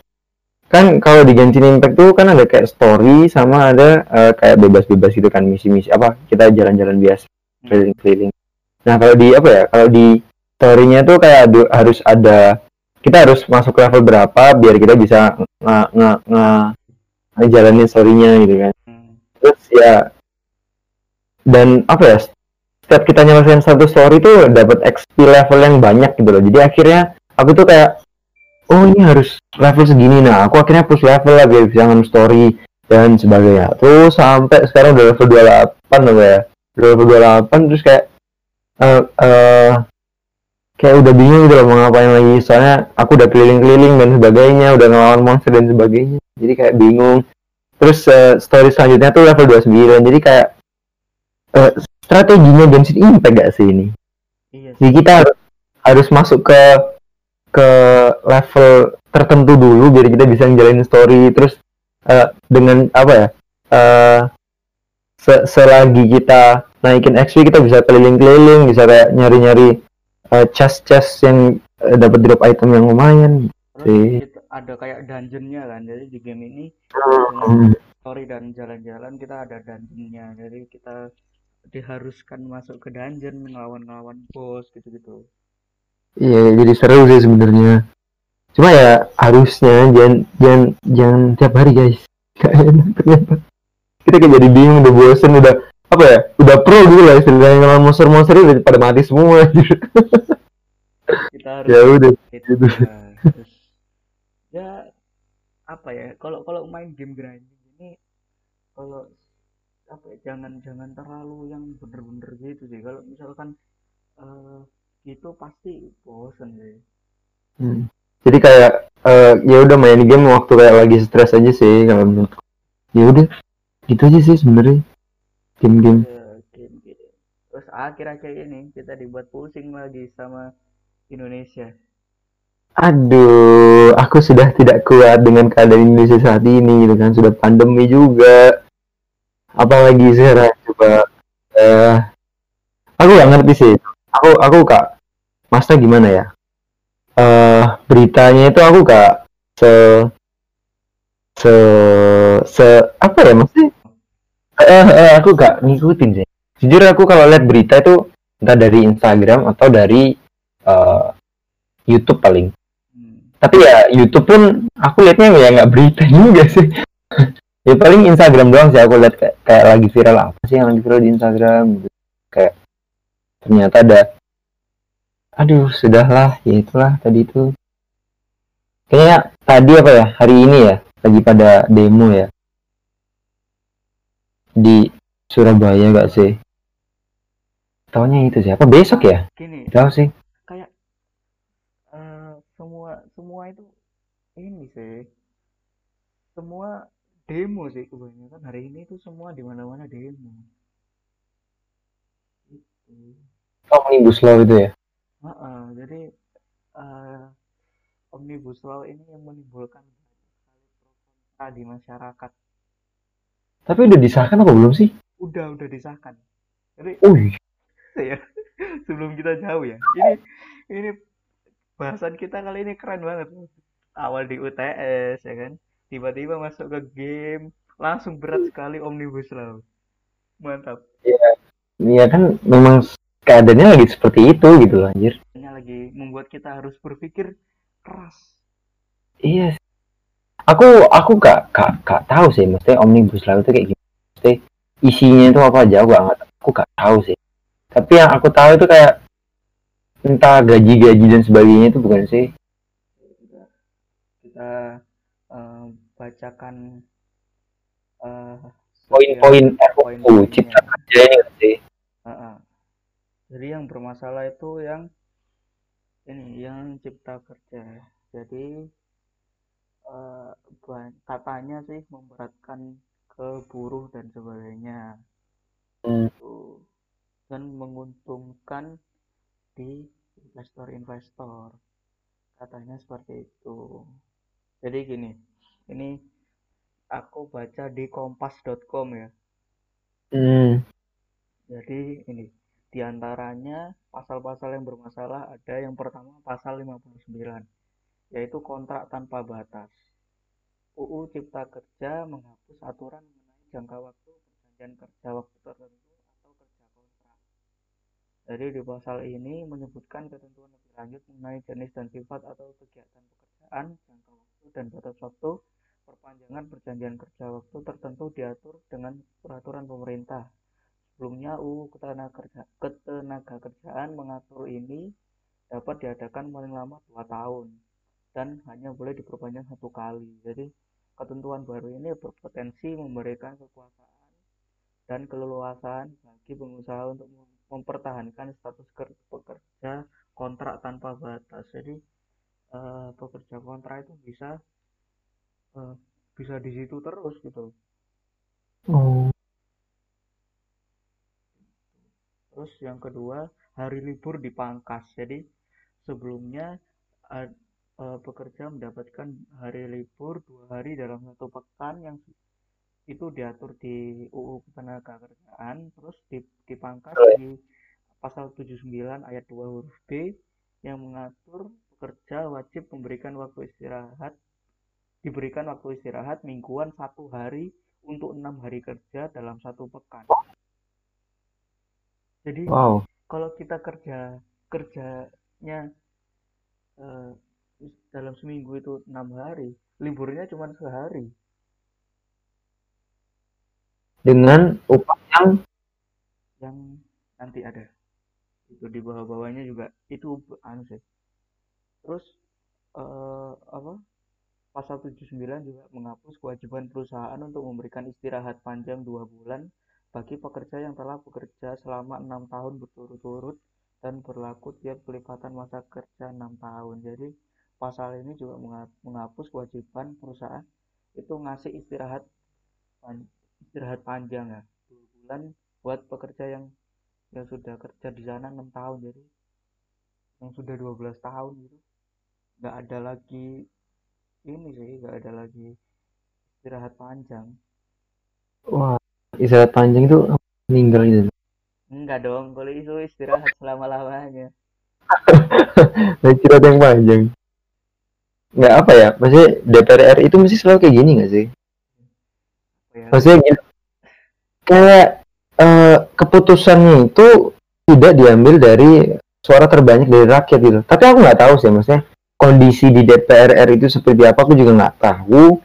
kan kalau di Genshin Impact tuh kan ada kayak story sama ada uh, kayak bebas-bebas gitu kan misi-misi apa kita jalan-jalan biasa Hmm. keliling-keliling nah kalau di apa ya kalau di story-nya tuh kayak adu- harus ada kita harus masuk level berapa biar kita bisa nge nge nge ngejalanin story-nya gitu kan Hmm. terus ya dan apa ya setiap kita nyelesain satu story tuh dapat XP level yang banyak gitu loh jadi akhirnya aku tuh kayak oh ini harus level segini. Nah aku akhirnya push level lah biar bisa story dan sebagainya. Terus sampai sekarang udah level 28 loh ya. Udah level 28 terus kayak eh eh, kayak udah bingung gitu loh mau ngapain lagi. Soalnya aku udah keliling-keliling dan sebagainya udah ngelawan monster dan sebagainya. Jadi kayak bingung. Terus eh, story selanjutnya tuh level 29 jadi kayak eh, strateginya Genshin Impact gak sih ini? Iya sih. jadi kita harus, harus masuk ke ke level tertentu dulu biar kita bisa ngejalanin story terus eh, dengan apa ya eh se- selagi kita naikin XP kita bisa keliling-keliling bisa kayak nyari-nyari eh, chest-chest yang eh, dapat drop item yang lumayan Terus Sih. ada kayak dungeonnya kan. Jadi di game ini Hmm. story dan jalan-jalan kita ada dungeonnya. Jadi kita diharuskan masuk ke dungeon ngelawan-ngelawan bos gitu-gitu. Iya, jadi seru sih sebenarnya. Cuma ya harusnya jangan jangan jangan tiap hari guys. [laughs] Gak enak ternyata. Kita kayak jadi bingung, udah bosen, udah apa ya? Udah pro gitu lah istilahnya ngelawan monster-monster itu udah pada mati semua. [laughs] gitu. Kita harus ya udah. gitu. Terus, ya apa ya? Kalau kalau main game grinding ini kalau apa ya, jangan jangan terlalu yang bener-bener gitu sih. Kalau misalkan eh gitu pasti bosen sih. Hmm. Jadi kayak eh, ya udah main game waktu kayak lagi stres aja sih kalau menurut. Ya udah, gitu aja sih sebenarnya game-game. Ya, game gitu. Terus akhir-akhir ini kita dibuat pusing lagi sama Indonesia. Aduh, aku sudah tidak kuat dengan keadaan Indonesia saat ini gitu kan, sudah pandemi juga. Apalagi sekarang coba eh aku nggak ngerti sih. Aku aku kak, Masnya gimana ya? Eh beritanya itu aku kak se se se apa ya maksudnya? Eh, eh, aku gak ngikutin sih. Jujur aku kalau lihat berita itu entah dari Instagram atau dari eh, YouTube paling Hmm. tapi ya YouTube pun aku liatnya ya nggak berita juga sih [laughs] ya paling Instagram doang sih aku lihat kayak, kayak lagi viral apa sih yang lagi viral di Instagram gitu kayak ternyata ada. Aduh sudahlah ya itulah tadi itu. Kayaknya tadi apa ya hari ini ya lagi pada demo ya. Di Surabaya gak sih? Taunya itu sih apa besok ya? Gini, tahu sih. kayak eh, semua semua itu ini sih. Semua demo sih kebanyakan. Hari ini tuh semua di mana-mana demo. Itu omnibus law itu ya? Heeh, jadi eh, omnibus law ini yang menimbulkan pro kontra di masyarakat. Tapi udah disahkan apa belum sih? Udah udah disahkan. Jadi Wih, [laughs] ya sebelum kita jauh ya. Ini ini bahasan kita kali ini keren banget. Awal di UTS ya kan? Tiba-tiba masuk ke game langsung berat sekali omnibus law. Mantap. Ya kan memang keadaannya lagi seperti itu gitu loh anjir. Ini lagi membuat kita harus berpikir keras. Iya. Sih. aku aku gak gak gak tahu sih maksudnya omnibus law itu kayak gimana. Maksudnya isinya itu apa aja aku gak aku gak tahu sih. Tapi yang aku tahu itu kayak entah gaji-gaji dan sebagainya itu bukan sih. Kita eh, bacakan eh, poin-poin setiap RUU cipta kerja ini sih? Heeh. Jadi yang bermasalah itu yang ini yang cipta kerja. Jadi eh, ban- katanya sih memberatkan ke buruh dan sebagainya. Hmm. Tuh. Dan menguntungkan di investor-investor. Katanya seperti itu. Jadi gini, ini aku baca di kompas.com ya. hmm. Jadi ini di antaranya pasal-pasal yang bermasalah ada yang pertama pasal 59 yaitu kontrak tanpa batas. UU Cipta Kerja menghapus aturan mengenai jangka waktu perjanjian kerja waktu tertentu atau kerja kontrak. Jadi di pasal ini menyebutkan ketentuan lebih lanjut mengenai jenis dan sifat atau kegiatan pekerjaan, jangka waktu dan batas waktu perpanjangan perjanjian kerja waktu tertentu diatur dengan peraturan pemerintah. Sebelumnya UU Ketenaga, Kerjaan mengatur ini dapat diadakan paling lama dua tahun dan hanya boleh diperpanjang satu kali. Jadi ketentuan baru ini berpotensi memberikan kekuasaan dan keleluasan bagi pengusaha untuk mempertahankan status pekerja kontrak tanpa batas. Jadi uh, pekerja kontrak itu bisa uh, bisa di situ terus gitu. Oh. Terus yang kedua hari libur dipangkas. Jadi sebelumnya uh, uh, pekerja mendapatkan hari libur dua hari dalam satu pekan yang itu diatur di UU Ketenagakerjaan terus dipangkas di pasal 79 ayat 2 huruf B yang mengatur pekerja wajib memberikan waktu istirahat diberikan waktu istirahat mingguan satu hari untuk enam hari kerja dalam satu pekan. Jadi wow. kalau kita kerja kerjanya uh, dalam seminggu itu enam hari, liburnya cuma sehari. Dengan upah yang yang nanti ada itu di bawah-bawahnya juga itu anu sih terus uh, apa pasal 79 juga menghapus kewajiban perusahaan untuk memberikan istirahat panjang dua bulan bagi pekerja yang telah bekerja selama enam tahun berturut-turut dan berlaku tiap pelipatan masa kerja enam tahun. Jadi pasal ini juga menghapus kewajiban perusahaan itu ngasih istirahat istirahat panjang ya dua bulan buat pekerja yang yang sudah kerja di sana enam tahun. Jadi yang sudah 12 tahun gitu. Nggak ada lagi ini sih nggak ada lagi istirahat panjang. Wah istirahat panjang itu meninggal gitu enggak dong kalau itu istirahat selama lamanya [laughs] istirahat yang panjang nggak apa ya maksudnya DPR itu mesti selalu kayak gini nggak sih ya? maksudnya gitu, kayak uh, keputusannya itu tidak diambil dari suara terbanyak dari rakyat gitu. Tapi aku nggak tahu sih maksudnya kondisi di DPR RI itu seperti apa aku juga nggak tahu.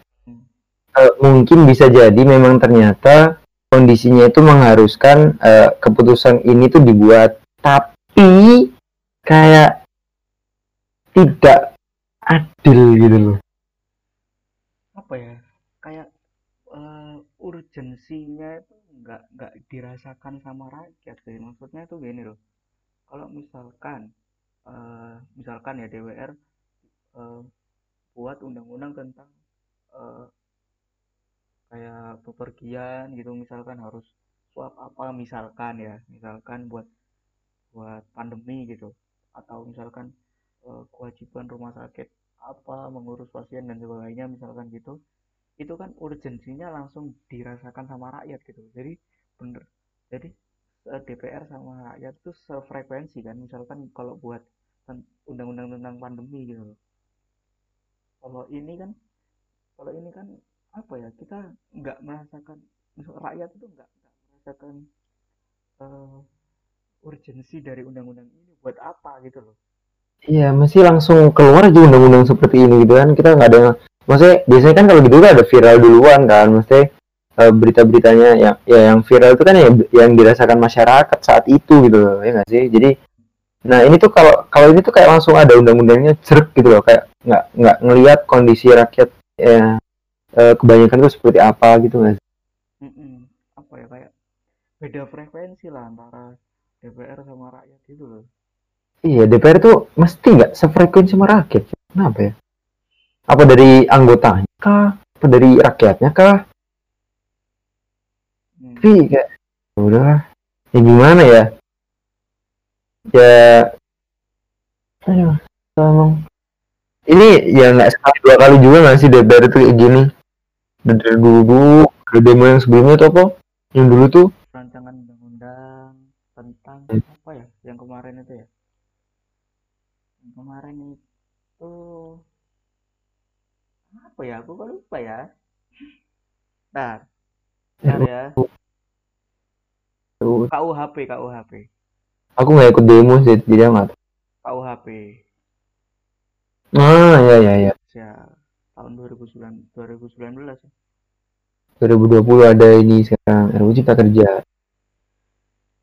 Uh, mungkin bisa jadi memang ternyata kondisinya itu mengharuskan uh, keputusan ini tuh dibuat, tapi kayak tidak adil gitu loh. Apa ya? Kayak uh, urgensinya itu nggak nggak dirasakan sama rakyat sih maksudnya tuh gini loh kalau misalkan uh, misalkan ya DWR uh, buat undang-undang tentang uh, kayak bepergian gitu misalkan harus swab apa misalkan ya misalkan buat buat pandemi gitu. Atau misalkan uh, kewajiban rumah sakit apa mengurus pasien dan sebagainya misalkan gitu. Itu kan urgensinya langsung dirasakan sama rakyat gitu. Jadi bener. Jadi DPR sama rakyat itu sefrekuensi kan misalkan kalau buat undang-undang tentang pandemi gitu kalau ini kan kalau ini kan apa ya kita nggak merasakan rakyat itu nggak merasakan uh, urgensi dari undang-undang ini buat apa gitu loh. Iya masih langsung keluar aja undang-undang seperti ini gitu kan. Kita nggak ada maksudnya biasanya kan kalau gitu ada viral duluan kan. Maksudnya uh, berita-beritanya yang ya yang viral itu kan yang yang dirasakan masyarakat saat itu gitu loh ya nggak sih? Jadi nah ini tuh kalau kalau ini tuh kayak langsung ada undang-undangnya cerk gitu loh. Kayak nggak nggak ngelihat kondisi rakyat ya uh, kebanyakan tuh seperti apa gitu nggak mm -mm. apa ya kayak beda frekuensi lah antara DPR sama rakyat itu loh iya DPR tuh mesti nggak sefrekuensi sama rakyat kenapa ya apa dari anggotanya kah? Apa dari rakyatnya kah? Hmm. Tapi kayak ya udah ya gimana ya? Ya ayo ngomong ini ya nggak sekali dua kali juga nggak sih dari itu kayak gini dari dulu ada demo yang sebelumnya tuh apa? Yang dulu tuh? Rancangan undang-undang tentang hmm. yang kemarin itu ya? Yang kemarin itu apa ya? Aku kok lupa ya? Nah Bentar ya. KUHP KUHP aku nggak ikut demo sih jadi amat. KUHP ah ya ya ya. Ya tahun 2009 2019 ya. 2020 ada ini sekarang RUU Cipta Kerja.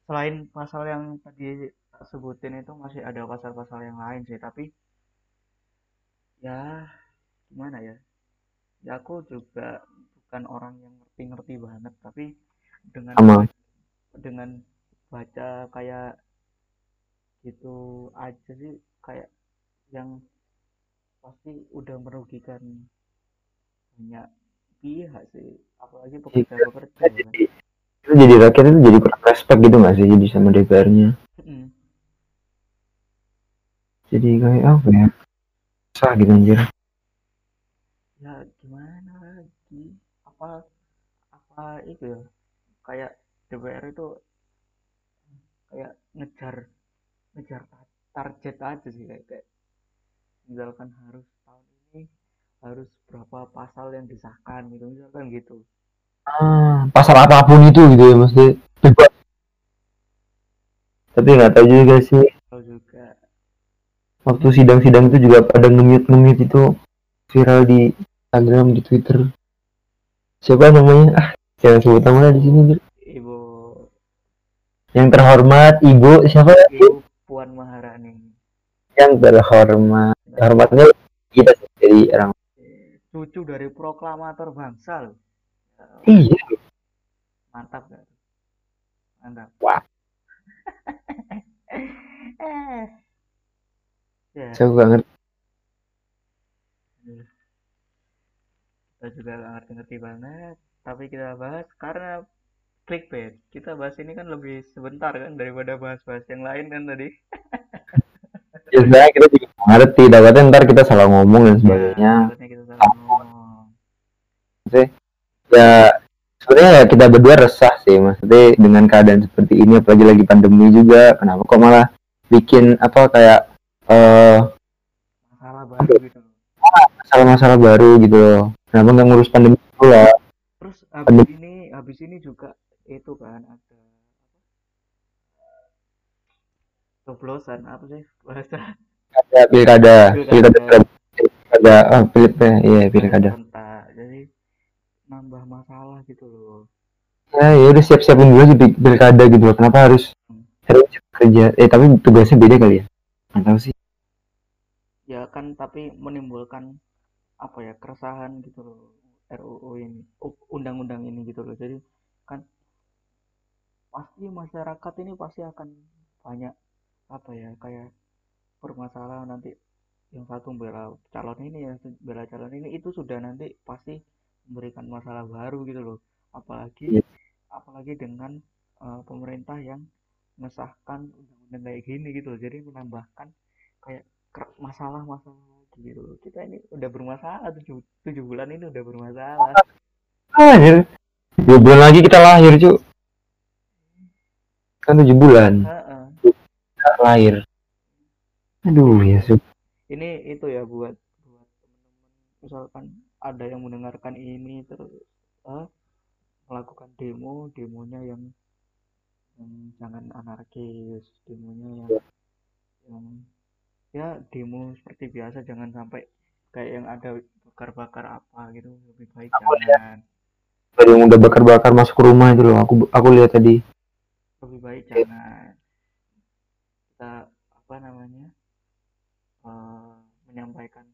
Selain pasal yang tadi sebutin itu masih ada pasal-pasal yang lain sih tapi ya gimana ya? Ya aku juga bukan orang yang ngerti-ngerti banget tapi dengan sama. dengan baca kayak gitu aja sih kayak yang pasti udah merugikan banyak pihak sih. Apalagi pekerja-pekerja kan. Itu jadi rakyat itu jadi respect gitu nggak sih jadi sama DPR-nya Mm. jadi kayak apa ya? Sah gitu anjir. Ya gimana lagi? Apa apa itu ya? Kayak DPR itu kayak ngejar ngejar ta- target aja sih kayak, kayak misalkan harus tahun ini harus berapa pasal yang disahkan gitu misalkan gitu. Ah, pasal apa pun itu gitu ya bebas tapi nggak tahu juga sih. Tahu juga. Waktu sidang-sidang itu juga pada nge-mute nge-mute itu viral di Instagram di Twitter. Siapa namanya? Ah jangan sebut namanya di sini. Ibu. Yang terhormat ibu. Siapa? Ibu. Puan Maharani. Yang terhormat hormatnya kita jadi orang cucu dari proklamator bangsa loh. Iya. Mantap gak? Mantap. Wah. [laughs] eh. Ya saya gak ngerti kita juga gak ngerti-ngerti banget tapi kita bahas karena clickbait. Kita bahas ini kan lebih sebentar kan daripada bahas-bahas yang lain kan tadi [laughs] ya sebenarnya kita juga ngerti takutnya ntar kita salah ngomong dan sebagainya. ya, kita salah ngomong. Ya sebenarnya ya kita berdua resah sih maksudnya dengan keadaan seperti ini apalagi lagi pandemi juga kenapa kok malah bikin apa kayak eh masalah baru gitu loh. Masalah-masalah baru gitu loh. Kenapa nggak ngurus pandemi dulu lah? Terus habis ini habis ini juga itu kan ada apa coblosan apa sih? Bahasa. Ada pilkada. Pilkada. pilkada. Oh pilkada iya pilkada. jadi nambah masalah gitu loh. Ya ya udah siap-siapin dulu aja pil- pilkada gitu loh. Kenapa harus harus kerja? Eh tapi tugasnya beda kali ya? Nggak tahu sih. Ya kan tapi menimbulkan apa ya keresahan gitu loh. RUU ini undang-undang ini gitu loh. Jadi kan pasti masyarakat ini pasti akan banyak apa ya kayak permasalahan nanti yang satu bela calon ini yang satu bela calon ini itu sudah nanti pasti memberikan masalah baru gitu loh. Apalagi Iya. apalagi dengan eh, pemerintah yang mengesahkan undang-undang kayak gini gitu loh. Jadi menambahkan kayak masalah-masalah lagi gitu loh. Kita ini udah bermasalah tujuh, tujuh bulan ini udah bermasalah. Ah anjir dua bulan lagi kita lahir cu kan tujuh bulan. Lahir. Aduh ya su ini itu ya buat buat teman-teman misalkan ada yang mendengarkan ini terus eh, melakukan demo demonya yang yang jangan anarkis demonya yang yang ya demo seperti biasa jangan sampai kayak yang ada bakar-bakar apa gitu lebih baik jangan. Ada yang udah bakar-bakar masuk rumah itu loh aku aku lihat tadi. Lebih baik jangan kita apa namanya eh, menyampaikan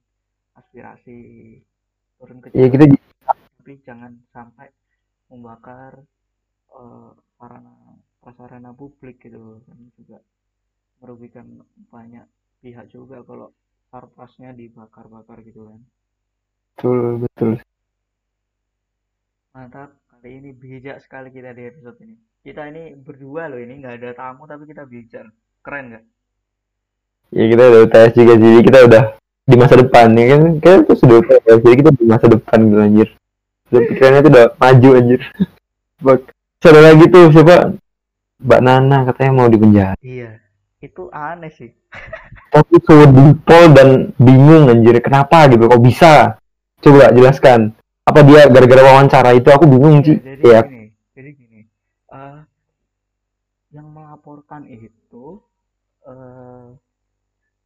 aspirasi turun ke ya jalan. kita j- tapi jangan sampai membakar sarana prasarana publik gitu kan juga merugikan banyak pihak juga kalau sarpasnya dibakar-bakar gitu kan. Betul betul. Mantap kali ini bijak sekali kita di episode ini. Kita ini berdua loh ini nggak ada tamu tapi kita bijak keren nggak? Ya kita udah UTS juga jadi kita udah di masa depan ya kan? Kita tuh sudah UTS jadi kita di masa depan gitu anjir. Udah pikirannya tuh udah maju anjir. [laughs] Ada lagi tuh? Siapa? Mbak Nana katanya mau di penjara. Iya itu aneh sih. [laughs] Tapi so dipol dan bingung anjir kenapa gitu? Kok bisa? Coba jelaskan. Apa dia gara-gara wawancara itu? Aku bingung ya, sih jadi ya. gini jadi gini. Eh yang melaporkan itu eh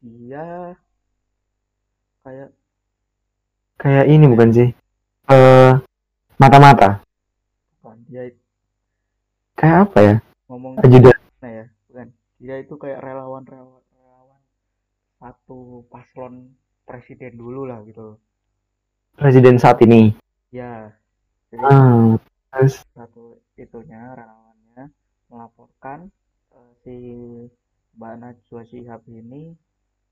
dia kayak kayak ini bukan sih? Eh mata-mata. Bukan dia kayak apa ya? Ngomong ajudan gimana ya? Bukan. Dia itu kayak relawan relawan relawan satu paslon presiden dulu lah gitu presiden saat ini? Ya jadi ah terus? satu itunya relawannya melaporkan eh, si Mbak Najwa Shihab ini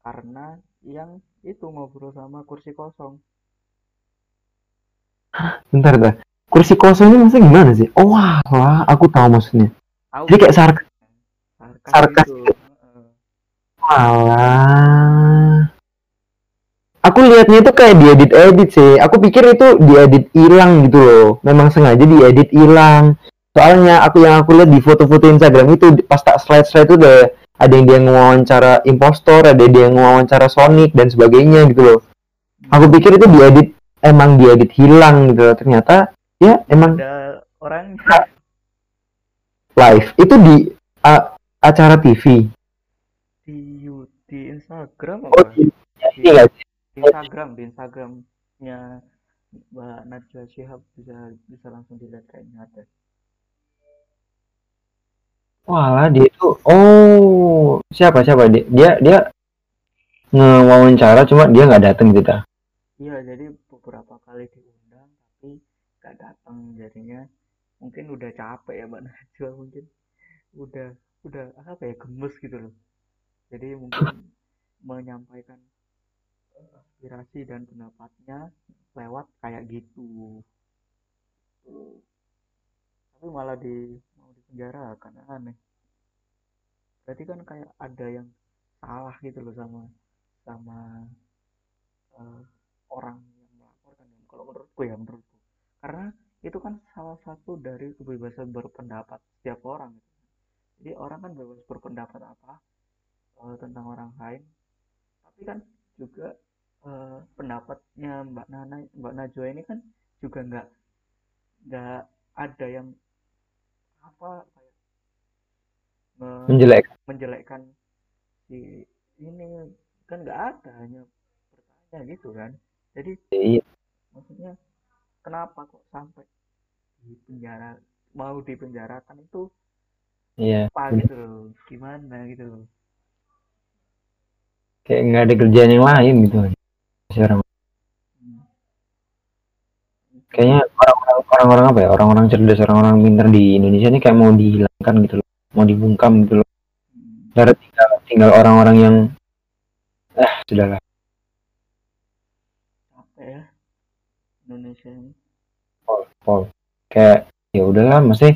karena yang itu ngobrol sama kursi kosong bentar dah kursi kosong ini maksudnya gimana sih oh wah wah, aku tahu maksudnya Aku jadi kayak sarkas sarkas sarkas gitu. Heeh. Alah. Aku lihatnya itu kayak diedit-edit sih. Aku pikir itu diedit hilang gitu loh. Memang sengaja diedit hilang. Soalnya aku yang aku lihat di foto-foto Instagram itu pas tak slide-slide itu udah ada yang dia ngewawancara impostor, ada dia yang ngewawancara Sonic dan sebagainya gitu loh. Aku pikir itu diedit emang diedit hilang gitu loh. Ternyata ya emang ada orang [laughs] live. Itu di a- acara TV. di di Instagram Oh, apa di, di, nggak sih? di Instagram di Instagramnya Mbak Najwa Shihab bisa bisa langsung dilihat kayaknya ada Walah dia itu oh siapa siapa? Dia dia dia ngewawancara cuma dia nggak datang gitu dah. iya jadi beberapa kali diundang tapi gak datang jadinya. Mungkin udah capek ya Mbak Najwa mungkin. Udah udah apa ya gemes gitu loh. Jadi mungkin menyampaikan aspirasi dan pendapatnya lewat kayak gitu. Tapi malah di mau dipenjara karena aneh berarti kan kayak ada yang salah gitu loh sama sama eh, orang yang melaporkan ya. kalau menurutku ya menurutku karena itu kan salah satu dari kebebasan berpendapat setiap orang gitu. jadi orang kan bebas berpendapat apa eh, tentang orang lain tapi kan juga eh, pendapatnya Mbak Nana Mbak Najwa ini kan juga nggak nggak ada yang apa kayak Menjelek. menjelekkan si ini kan nggak ada hanya bertanya gitu kan jadi Iya. maksudnya kenapa kok sampai di penjara mau dipenjarakan itu Iya. apa gitu loh gimana gitu loh Kayak nggak ada kerjaan yang lain gitu. Orang Hmm. kayaknya orang-orang apa ya orang-orang cerdas orang-orang pintar di Indonesia ini kayak mau dihilangkan gitu loh mau dibungkam gitu loh. Karena tinggal tinggal orang-orang yang eh sudahlah. Capek ya Indonesia ini? Pol pol. Kayak ya udahlah mesti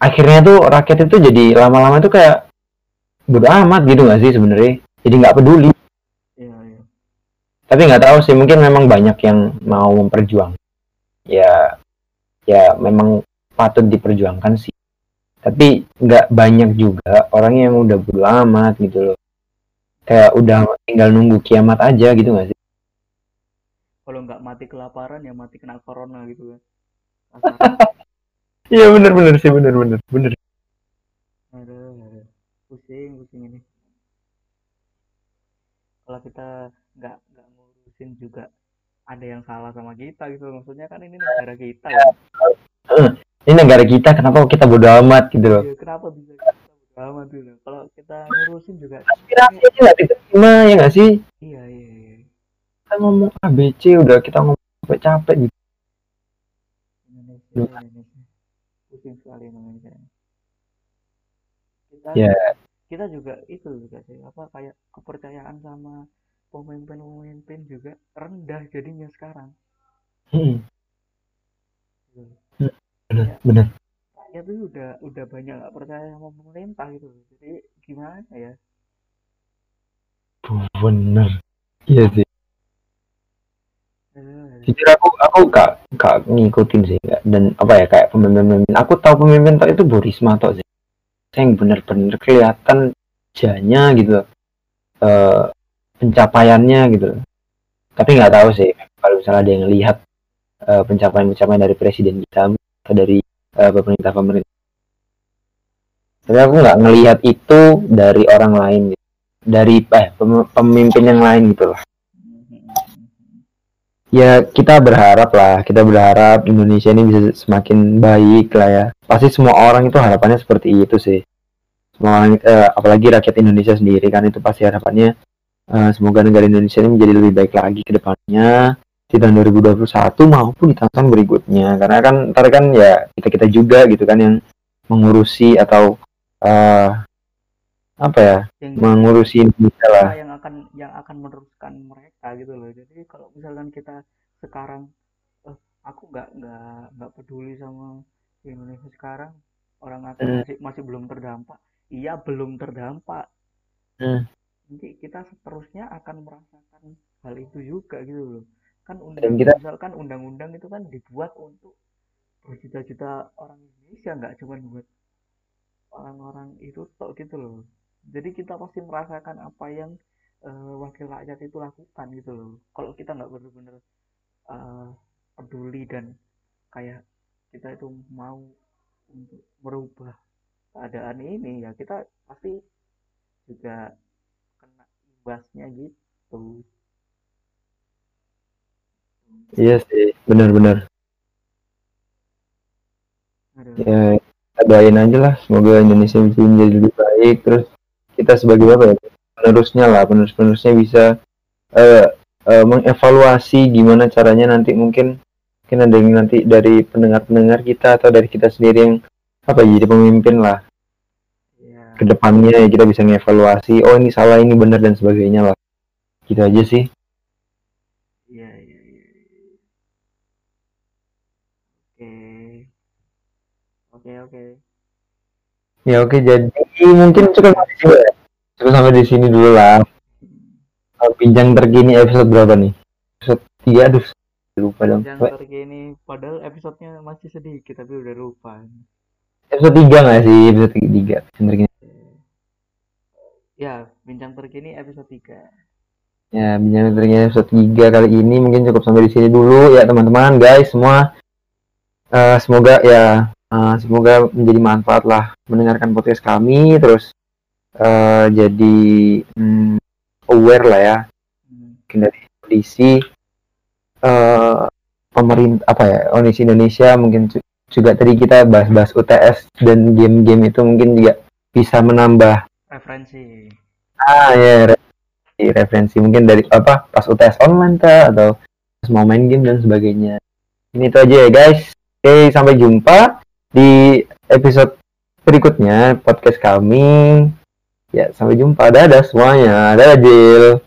akhirnya tuh rakyat itu jadi lama-lama tuh kayak bodo amat gitu gak sih sebenarnya? Jadi nggak peduli. Iya iya. Tapi nggak tahu sih mungkin memang banyak yang mau memperjuang. Ya ya memang patut diperjuangkan sih. Tapi nggak banyak juga orang yang udah bodo amat gitu loh. Kayak udah tinggal nunggu kiamat aja gitu nggak sih? Kalau nggak mati kelaparan ya mati kena corona gitu kan. Iya bener bener sih bener bener bener. Ada ada pusing pusing ini. Kalau kita nggak nggak ngurusin juga ada yang salah sama kita gitu. Maksudnya kan ini negara kita ya. Ini negara kita kenapa kita bodo amat gitu loh? Iya, kenapa bisa kita bodo amat gitu kalau kita ngurusin juga aspirasi aja nggak diterima ya nggak sih? Iya iya iya. Kita ngomong ABC udah kita ngomong sampai capek gitu. Indonesia. Indonesia. Pusing sekali Indonesia kita ya. kita juga itu juga sih apa kayak kepercayaan sama pemimpin-pemimpin juga rendah jadinya sekarang. Hmm, gitu. bener Ya. bener rakyat tuh udah udah banyak nggak percaya sama pemerintah gitu jadi gimana ya? Bener iya sih. Jujur aku aku gak gak ngikutin sih gak. dan apa ya kayak pemimpin pemimpin aku tahu pemimpin tok itu Bu Risma tok sih. Saya yang bener-bener kelihatan kinerjanya gitu. Uh, pencapaiannya gitu. Tapi nggak tahu sih kalau misalnya ada yang lihat uh, pencapaian-pencapaian dari presiden kita atau dari pemerintah pemerintah tapi aku nggak ngelihat itu dari orang lain gitu. dari eh pemimpin yang lain gitu loh. Ya kita berharap lah kita berharap Indonesia ini bisa semakin baik lah ya. Pasti semua orang itu harapannya seperti itu sih. Semua orang eh, apalagi rakyat Indonesia sendiri kan itu pasti harapannya eh, semoga negara Indonesia ini menjadi lebih baik lagi ke depannya di tahun 2021 maupun di tahun berikutnya. Karena kan ntar kan ya kita kita juga gitu kan yang mengurusi atau uh, apa ya yang mengurusi Indonesia lah. yang akan yang akan meneruskan mereka gitu loh. Jadi kalau misalkan kita sekarang eh, aku nggak nggak nggak peduli sama Indonesia sekarang. Orang aku hmm. masih masih belum terdampak. Iya belum terdampak. Hmm. Nanti kita seterusnya akan merasakan hal itu juga gitu loh. Kan undang kita... misalkan undang-undang itu kan dibuat untuk berjuta-juta orang Indonesia nggak cuma buat orang-orang itu tok gitu loh. Jadi kita pasti merasakan apa yang uh, wakil rakyat itu lakukan gitu loh. Kalau kita nggak benar-benar uh, peduli dan kayak kita itu mau untuk merubah keadaan ini ya kita pasti juga imbasnya gitu. Iya sih benar-benar ya doain aja lah semoga Indonesia bisa menjadi lebih baik. Terus kita sebagai apa ya penerusnya lah penerus penerusnya bisa uh, uh, mengevaluasi gimana caranya nanti mungkin mungkin ada yang nanti dari pendengar pendengar kita atau dari kita sendiri yang apa ya, jadi pemimpin lah. Ke depannya ya kita bisa mengevaluasi oh ini salah ini benar dan sebagainya lah gitu aja sih iya iya iya, iya. oke oke oke ya oke jadi mungkin cukup ya Cukup sampai di sini dulu lah. Bincang terkini episode berapa nih? Episode tiga, aduh lupa dong. Bincang terkini, padahal episodenya masih sedikit tapi udah lupa. Episode tiga nggak sih? Episode tiga. Terkini. Ya, bincang terkini episode tiga. Ya, bincang terkini episode tiga kali ini mungkin cukup sampai di sini dulu ya teman-teman, guys semua. Uh, semoga ya uh, semoga menjadi manfaat lah mendengarkan podcast kami terus uh, jadi um, aware lah ya dari kondisi uh, pemerintah apa ya kondisi Indonesia mungkin juga tadi kita bahas-bahas UTS dan game-game itu mungkin juga bisa menambah referensi ah ya referensi, referensi mungkin dari apa pas UTS online kah atau pas mau main game dan sebagainya ini itu aja ya guys oke sampai jumpa di episode berikutnya podcast kami Ya, sampai jumpa. Dadah semuanya. Dadah, Jill.